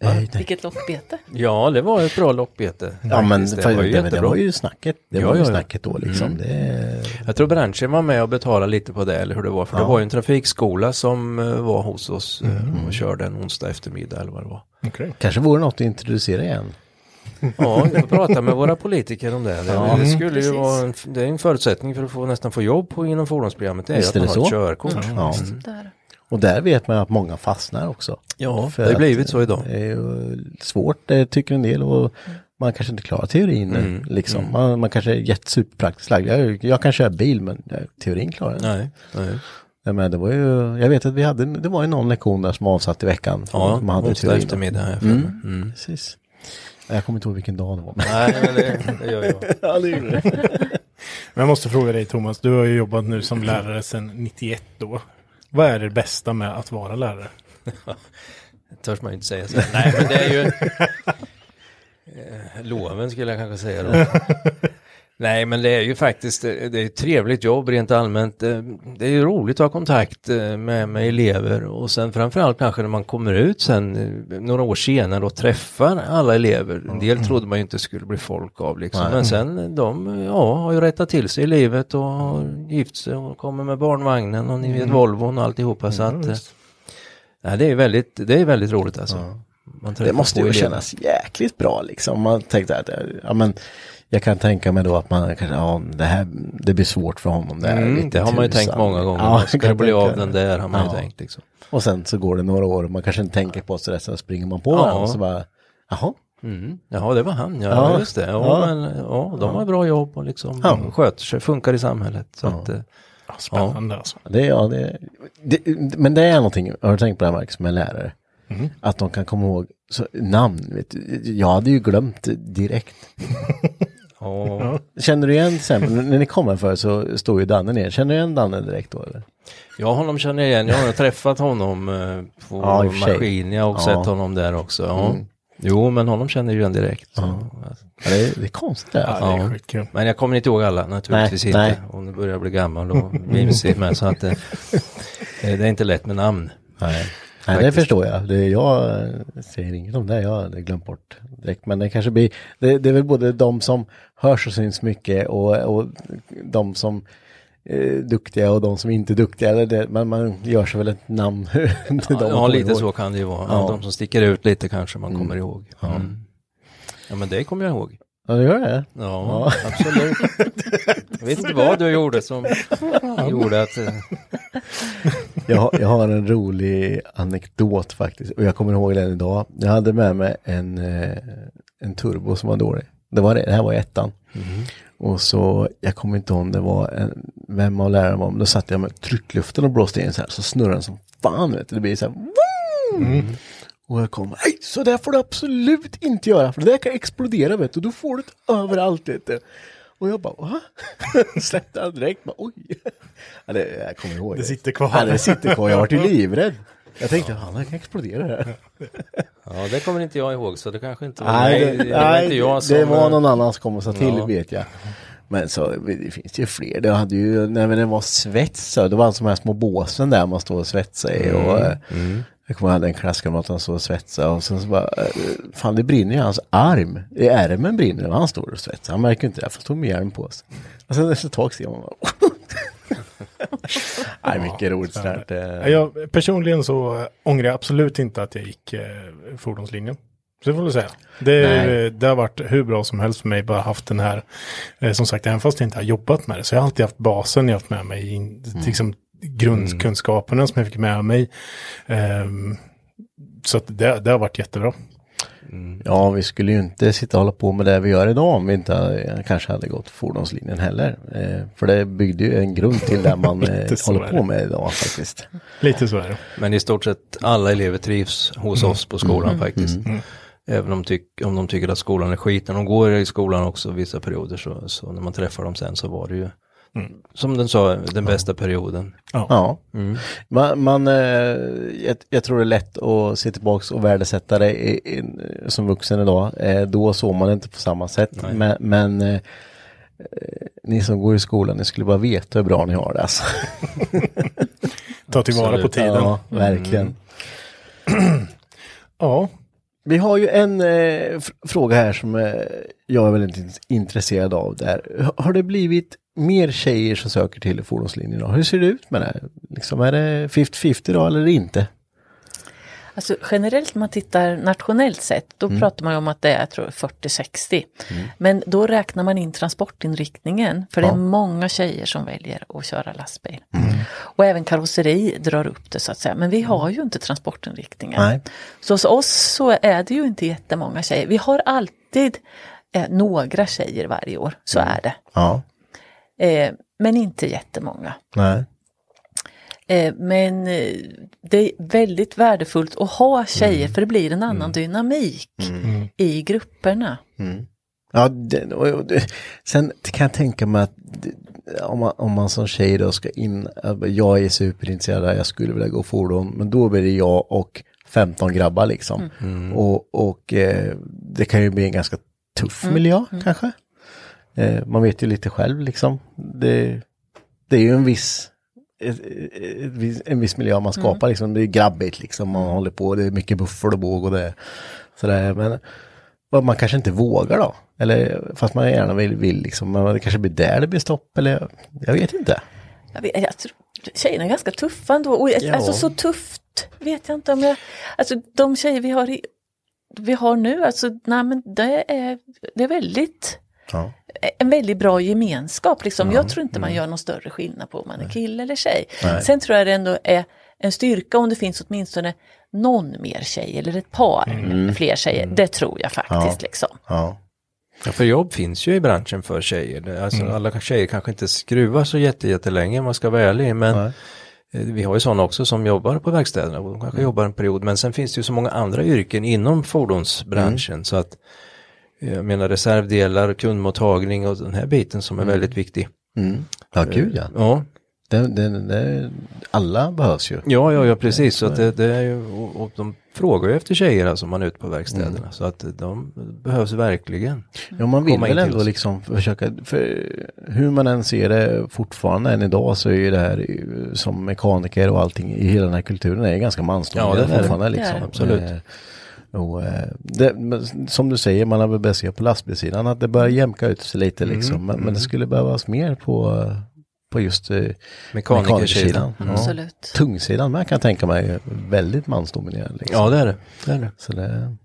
Nej, nej. Vilket lockbete. Ja, det var ett bra lockbete. Ja men det, ju det, det var ju snacket. Det Ja, var ju ja, ja. snacket då liksom. Det, Jag tror branschen var med och betalade lite på det, eller hur det var. För det var ju en trafikskola som eh, var hos oss eh, och körde en onsdag eftermiddag eller vad det var. Okej. kanske vore något att introducera igen. Ja, vi får prata med våra politiker om det. Det, Ja. det skulle ju Precis. vara en, det är en förutsättning för att få, nästan få jobb på, inom fordonsprogrammet. Det är Visst att man det har ett så? körkort. Ja. Där. Och där vet man att många fastnar också. Ja, För det har blivit så idag. Det är ju svårt, det tycker en del. Och man kanske inte klarar teorin. Mm, Liksom. Man, man kanske är jättesuperpraktiskt lagd. Jag, jag kan köra bil men ja, teorin klarar jag inte. Nej, nej. Nej, men det var ju, jag vet att vi hade, det var ju någon lektion där som avsatt i veckan. Ja, att man hade onsdag eftermiddag. här. Mm. Mm. Precis. Jag kommer inte ihåg vilken dag det var. Nej, men det, det gör jag. ja, det gjorde det. Men jag måste fråga dig Thomas, du har ju jobbat nu som lärare sedan 91 då. Vad är det bästa med att vara lärare? törs man ju inte säga så. Nej, men det är ju... Eh, loven skulle jag kanske säga då. Nej, men det är ju faktiskt det är ett trevligt jobb rent allmänt. Eh, Det är roligt att ha kontakt eh, med, med elever och sen framförallt kanske när man kommer ut sen eh, några år senare och träffar alla elever. En del trodde man ju inte skulle bli folk av liksom. Men sen de ja, har ju rättat till sig i livet och har gift sig och kommer med barnvagnen och ni vet Volvon och alltihopa. Så att, nej, det är väldigt, det är väldigt roligt alltså. Träffar Det måste ju kännas jäkligt bra liksom. Man tänkte att, ja men, Jag kan tänka mig då att man kanske, ja det här, det blir svårt för honom där. Mm, Vet det har man ju tusan. tänkt många gånger. Ja, ska kan bli av den där har man Ja. ju tänkt liksom. Och sen så går det några år och man kanske inte tänker på så sen springer man på Ja. och så bara, jaha. Mm. Jaha, det var han, ja, Ja. just det. Ja, Ja. Men, ja, de har bra jobb och liksom Ja. sköter sig, funkar i samhället. Så Ja. att, eh, Ja, spännande alltså. Det, ja, det, det, men det är någonting, har du tänkt på det här Marcus, med lärare? Mm. Att de kan komma ihåg så, namn, vet du. Jag hade ju glömt direkt. Känner du igen till exempel, när ni kommer för så står ju Danne ner. Känner du igen Danne direkt då eller? Ja, honom känner jag igen. Jag har träffat honom eh, på Ja, i och Ja. sett honom där också. Ja. Mm. Jo, men honom känner jag igen direkt. Ja, det, är, det är konstigt det här. Ja, det är. Men jag kommer inte ihåg alla naturligtvis Nej, inte. nej. Om du börjar bli gammal och vimsig med så att eh, det är inte lätt med namn. Nej, Nej det förstår jag. Det, jag eh, säger inget om det, jag hade glömt bort direkt. Men det kanske blir, det, det är väl både de som hörs och syns mycket och, och de som är duktiga och de som inte är duktiga. Eller det, men man gör sig väl ett namn. till Ja, ja lite ihåg. så kan det ju vara. Ja. Ja. De som sticker ut lite kanske man kommer ihåg. Mm. Ja, men det kommer jag ihåg. Ja, det gör det. Ja, absolut. Jag vet inte vad du gjorde som gjorde att... eh, Jag, har- jag har en rolig anekdot faktiskt. Och jag kommer ihåg den idag. Jag hade med mig en, eh, en turbo som var dålig. Det, var det, det här var ettan. Och så, jag kommer inte ihåg om det var en, vem av lärarna var, men då satt jag med tryckluften och blåste in så här, så snurrade den som fan vet du. Det blir så här, vroom! Och jag kom, nej så där får du absolut inte göra, för det där kan explodera vet du, då får du det överallt vet du. Och jag bara, va? Släppte den direkt, bara, oj. Ja, det, jag kommer ihåg Det sitter kvar. Ja, det sitter kvar, jag var ju livrädd. Jag tänkte, ja, det kan explodera det här. Ja, det kommer inte jag ihåg så det kanske inte var Nej, det, Det, var nej, inte jag som... det var någon annan som kom och sa till Ja. vet jag. Men så det finns ju fler. Det hade ju, när det var svets, så, det var alltså de här små båsen där man står och svetsar i. Och, eh, Jag kommer ihåg en klasskamrat som stod och svetsade och sen så bara, eh, fan det brinner i hans arm. I ärmen brinner det han står och svetsar. Han märker inte det, för han står med hjälm på sig. Och sen efter ett tag ser man bara, Nej, mycket roligt sådär. Ja, Jag, personligen så ångrar jag absolut inte att jag gick eh, fordonslinjen. Så får jag säga. Det, det har varit hur bra som helst för mig, bara haft den här, eh, som sagt, även fast jag inte har jobbat med det, så jag har alltid haft basen jag haft med mig, in, liksom grundkunskaperna som jag fick med mig. Ehm, så att det, det har varit jättebra. Ja, vi skulle ju inte sitta och hålla på med det vi gör idag om vi inte kanske hade gått fordonslinjen heller. Eh, för det byggde ju en grund till det man eh, håller på med idag faktiskt. Lite så är det. Men i stort sett alla elever trivs hos oss på skolan faktiskt. Mm. Även om, tyck, om de tycker att skolan är skit. När de går i skolan också vissa perioder så, så när man träffar dem sen så var det ju som den sa, den bästa perioden. Ja. Man, man, eh, jag, jag tror det är lätt att se tillbaks och värdesätta det i, i, som vuxen idag. Eh, då såg man det inte på samma sätt. Men, men eh, ni som går i skolan, ni skulle bara veta hur bra ni har det. Alltså. Ta tillvara på tiden. Ja, verkligen. Ja, Vi har ju en eh, fr- fråga här som eh, jag är väldigt in- intresserad av. Där. Har det blivit mer tjejer som söker till fordonslinjen idag? Hur ser det ut med det? Liksom, är det 50-50 då eller inte? Alltså generellt om man tittar nationellt sett, då pratar man om att det är jag tror, 40-60. Men då räknar man in transportinriktningen, för det är många tjejer som väljer att köra lastbil. Och även karosseri drar upp det så att säga, men vi har ju inte transportinriktningen. Nej. Så hos oss så är det ju inte jättemånga tjejer. Vi har alltid eh, några tjejer varje år, så är det. Ja. Eh, men inte jättemånga. Nej. Eh, men eh, det är väldigt värdefullt att ha tjejer för det blir en annan dynamik i grupperna. Ja, det, och, och, det, sen kan jag tänka mig att om, man, om man som tjej då ska in, jag är superintresserad, jag skulle vilja gå fordon, men då blir det jag och 15 grabbar liksom. Och, och eh, det kan ju bli en ganska tuff miljö kanske. Eh, man vet ju lite själv liksom. Det, det är ju en viss en viss miljö man skapar liksom. Det är grabbigt liksom. Man håller på, det är mycket buffel och båg och det sådär. Men man kanske inte vågar då. Eller fast man gärna vill, vill liksom. Men det kanske blir där det blir stopp eller jag vet inte. Jag vet, jag tror, tjejerna är ganska tuffa ändå. Och, Ja. Alltså så tufft vet jag inte om jag... Alltså de tjejer vi har, i, vi har nu, alltså nej men det är, det är väldigt Ja. En väldigt bra gemenskap. Liksom. Jag tror inte man gör någon större skillnad på om man är kille eller tjej. Nej. Sen tror jag det ändå är en styrka om det finns åtminstone någon mer tjej eller ett par fler tjejer. Det tror jag faktiskt. Liksom. Ja. Ja, för jobb finns ju i branschen för tjejer. Alltså, Mm. Alla tjejer kanske inte skruvar så jätte, jättelänge om man ska vara ärlig. Men Nej. eh, vi har ju sådana också som jobbar på verkstäderna och de kanske jobbar en period. Men sen finns det ju så många andra yrken inom fordonsbranschen. Så att jag menar reservdelar, kundmottagning och den här biten som är väldigt viktig. Mm. Ja, gud ja. Ja, Det, det, det, alla behövs ju. ja, ja, ja precis. Så att det, det är ju, och, och de frågar ju efter tjejer alltså om man är ute på verkstäderna. Så att de behövs verkligen. Ja, man vill väl ändå liksom försöka, för hur man än ser det fortfarande än idag så är ju det här som mekaniker och allting i hela den här kulturen är ganska mansdominerad Ja, det är det. fortfarande. Det är Liksom. det. Absolut. Och, eh, det, som du säger, man har väl börjat se på lastbilssidan att det börjar jämka ut sig lite liksom. Men, men det skulle behövas mer på, på just eh, Mekanikersidan. Ja. Absolut. Tungsidan med kan jag tänka mig väldigt mansdominerad. Liksom. Ja, det är det. det, är det. Så, det...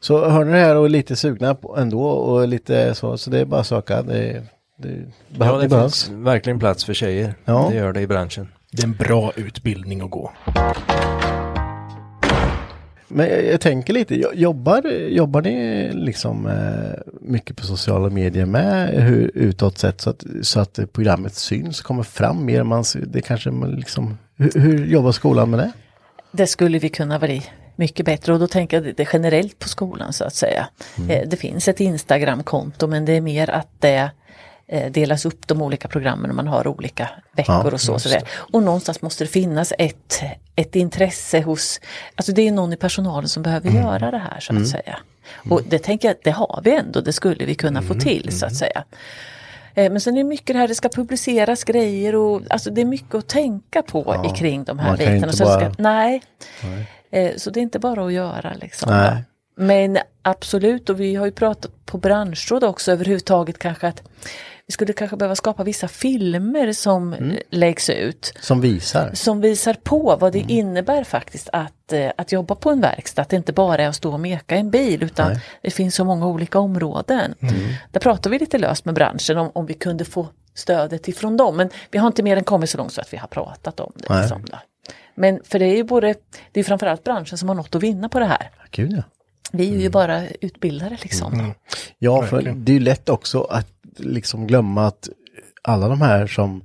så hör ni det här och är lite sugna ändå och lite så, så det är bara att söka. Det, det, Ja, det behövs. finns verkligen plats för tjejer. Ja. Det gör det i branschen. Det är en bra utbildning att gå. Men jag, jag tänker lite, jo- jobbar, jobbar ni liksom eh, mycket på sociala medier med hur utåt sett så att, så att programmet syns, kommer fram mer? Man, det kanske man liksom, hur, hur jobbar skolan med det? Det skulle vi kunna bli mycket bättre och då tänker jag det generellt på skolan så att säga. Eh, Det finns ett Instagramkonto men det är mer att det delas upp de olika programmen och man har olika veckor Ja, och så. så. Och någonstans måste det finnas ett, ett intresse hos, alltså det är någon i personalen som behöver göra det här så att säga. Och det tänker jag, det har vi ändå, det skulle vi kunna få till så att säga. Eh, Men sen är det mycket det här, det ska publiceras grejer och alltså det är mycket att tänka på Ja, kring de här bitarna. det bara- ska, nej. Eh, så det är inte bara att göra liksom. Nej. Men absolut, och vi har ju pratat på branschråd också överhuvudtaget kanske att vi skulle kanske behöva skapa vissa filmer som Mm. läggs ut. Som visar? Som visar på vad det Mm. innebär faktiskt att, eh, att jobba på en verkstad. Att det inte bara är att stå och meka en bil utan Nej. det finns så många olika områden. Där pratar vi lite löst med branschen om, om vi kunde få stödet ifrån dem. Men vi har inte mer än kommit så långt så att vi har pratat om det. Liksom, då. Men för det är ju både, det är framförallt branschen som har något att vinna på det här. Gud ja. Vi Mm. är ju bara utbildare liksom. Ja, för det är ju lätt också att liksom glömma att alla de här som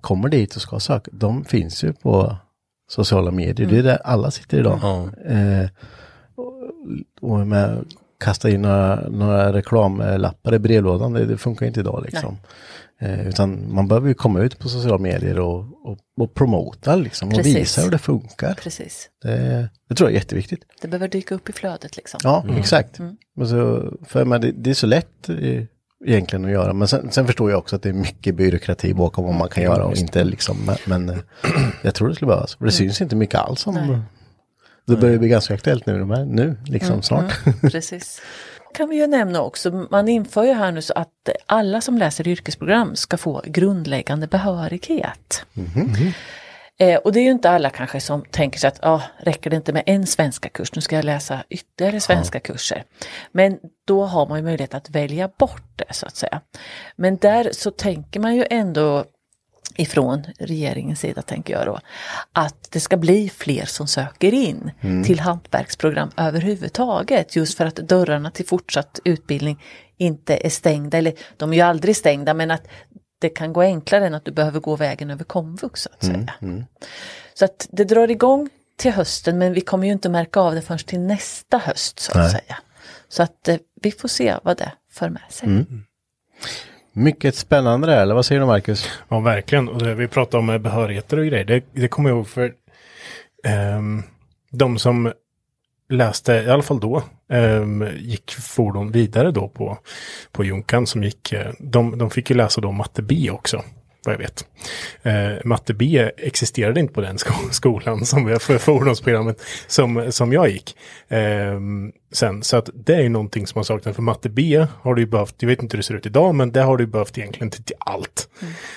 kommer dit och ska söka, de finns ju på sociala medier. Det är där alla sitter idag. Ja. Eh, och, och med kasta in några, några reklamlappar i brevlådan, det, det funkar inte idag liksom. Eh, utan man behöver ju komma ut på sociala medier och, och, och promota liksom och Precis. visa hur det funkar. Precis. Det, det tror jag är jätteviktigt. Det behöver dyka upp i flödet liksom. Ja, exakt. Men så, för men det, det är så lätt eh, egentligen att göra. Men sen, sen förstår jag också att det är mycket byråkrati bakom vad man kan göra och inte liksom. Men, men eh, jag tror det skulle behövas. För det syns inte mycket alls om. Det börjar bli ganska aktuellt nu, de här, nu liksom snart. Precis. Kan vi ju nämna också, man inför ju här nu så att alla som läser yrkesprogram ska få grundläggande behörighet. Eh, och det är ju inte alla kanske som tänker sig att ah, räcker det inte med en svenska kurs, nu ska jag läsa ytterligare svenska kurser. Men då har man ju möjlighet att välja bort det så att säga. Men där så tänker man ju ändå ifrån regeringens sida tänker jag då, att det ska bli fler som söker in till hantverksprogram överhuvudtaget. Just för att dörrarna till fortsatt utbildning inte är stängda, eller de är ju aldrig stängda men att det kan gå enklare än att du behöver gå vägen över komvux så att säga. Så att det drar igång till hösten men vi kommer ju inte märka av det förrän till nästa höst så att Nej. säga. Så att eh, vi får se vad det för med sig. Mycket spännande det här, eller vad säger du Marcus? Ja, verkligen. Och det, vi pratar om eh, behörigheter och grejer. Det, det kommer jag ihåg för ehm, de som läste, i alla fall då, ehm, gick fordon vidare då på, på Junkan som gick, eh, de, de fick ju läsa då matte B också. Vad jag vet. Eh, matte B existerade inte på den sko skolan som vi för fordonsprogrammet som, som jag gick. Ehm, sen, så att det är ju någonting som har saknats. För matte B har du ju behövt, jag vet inte hur det ser ut idag, men det har du behövt egentligen till, till allt.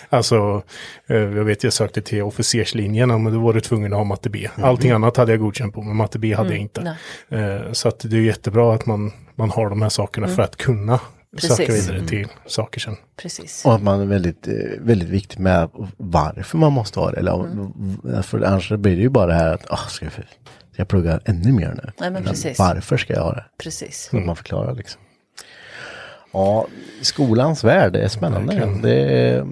Alltså, eh, jag vet jag sökte till officerslinjen, men då var du tvungen att ha matte B. Allting annat hade jag godkänt på, men matte B hade jag inte. Eh, så att det är jättebra att man, man har de här sakerna för att kunna söka Precis. vidare till saker sen. Precis. Och att man är väldigt, eh, väldigt viktig med varför man måste ha det. Eller, om- För annars blir det ju bara det här att, ah, ska, jag, ska jag plugga ännu mer nu? Nej, men precis. Varför ska jag ha det? Precis. Så att man förklarar liksom. Ja, skolans värld är spännande. Verkligen. Det,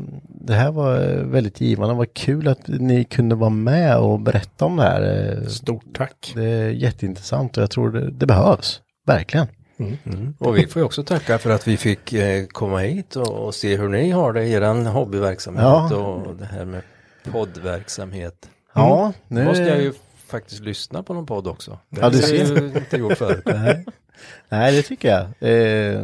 det här var väldigt givande. Vad kul att ni kunde vara med och berätta om det här. Stort tack. Det är jätteintressant och jag tror det, det behövs. Verkligen. Och vi får ju också tacka för att vi fick eh, komma hit och, och se hur ni har det i eran hobbyverksamhet Ja. och det här med poddverksamhet. Ja, nu Nu måste jag ju faktiskt lyssna på någon podd också. Det Ja, du har jag ser. ju inte gjort förut. Nej. Nej, det tycker jag. Eh,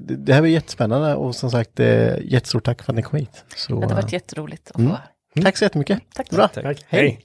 det här var jättespännande och som sagt eh, jättestort tack för att ni kom hit. Så, Det har varit jätteroligt att få Mm. vara här. Tack så jättemycket. Tack. Bra. Tack. Tack. Hej.